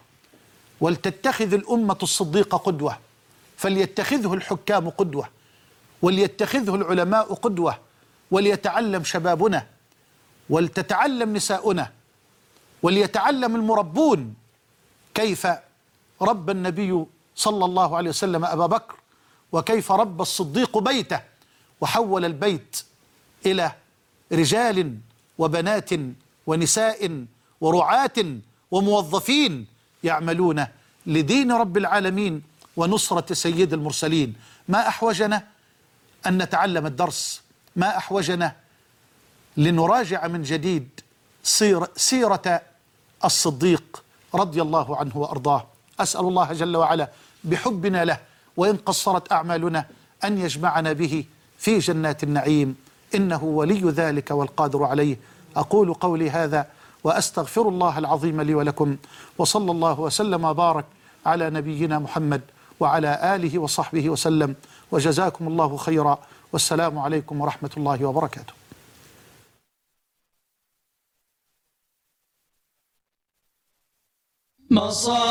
ولتتخذ الأمة الصديق قدوة فليتخذه الحكام قدوة وليتخذه العلماء قدوة وليتعلم شبابنا ولتتعلم نساؤنا وليتعلم المربون كيف رب النبي صلى الله عليه وسلم أبا بكر وكيف رب الصديق بيته وحول البيت إلى رجال وبنات ونساء ورعاة وموظفين يعملون لدين رب العالمين ونصرة سيد المرسلين. ما أحوجنا أن نتعلم الدرس. ما أحوجنا لنراجع من جديد سير سيرة الصديق رضي الله عنه وأرضاه. أسأل الله جل وعلا بحبنا له وإن قصرت أعمالنا أن يجمعنا به في جنات النعيم. إنه ولي ذلك والقادر عليه. أقول قولي هذا وأستغفر الله العظيم لي ولكم وصلى الله وسلم وبارك على نبينا محمد وعلى آله وصحبه وسلم وجزاكم الله خيرا والسلام عليكم ورحمة الله وبركاته. مصائب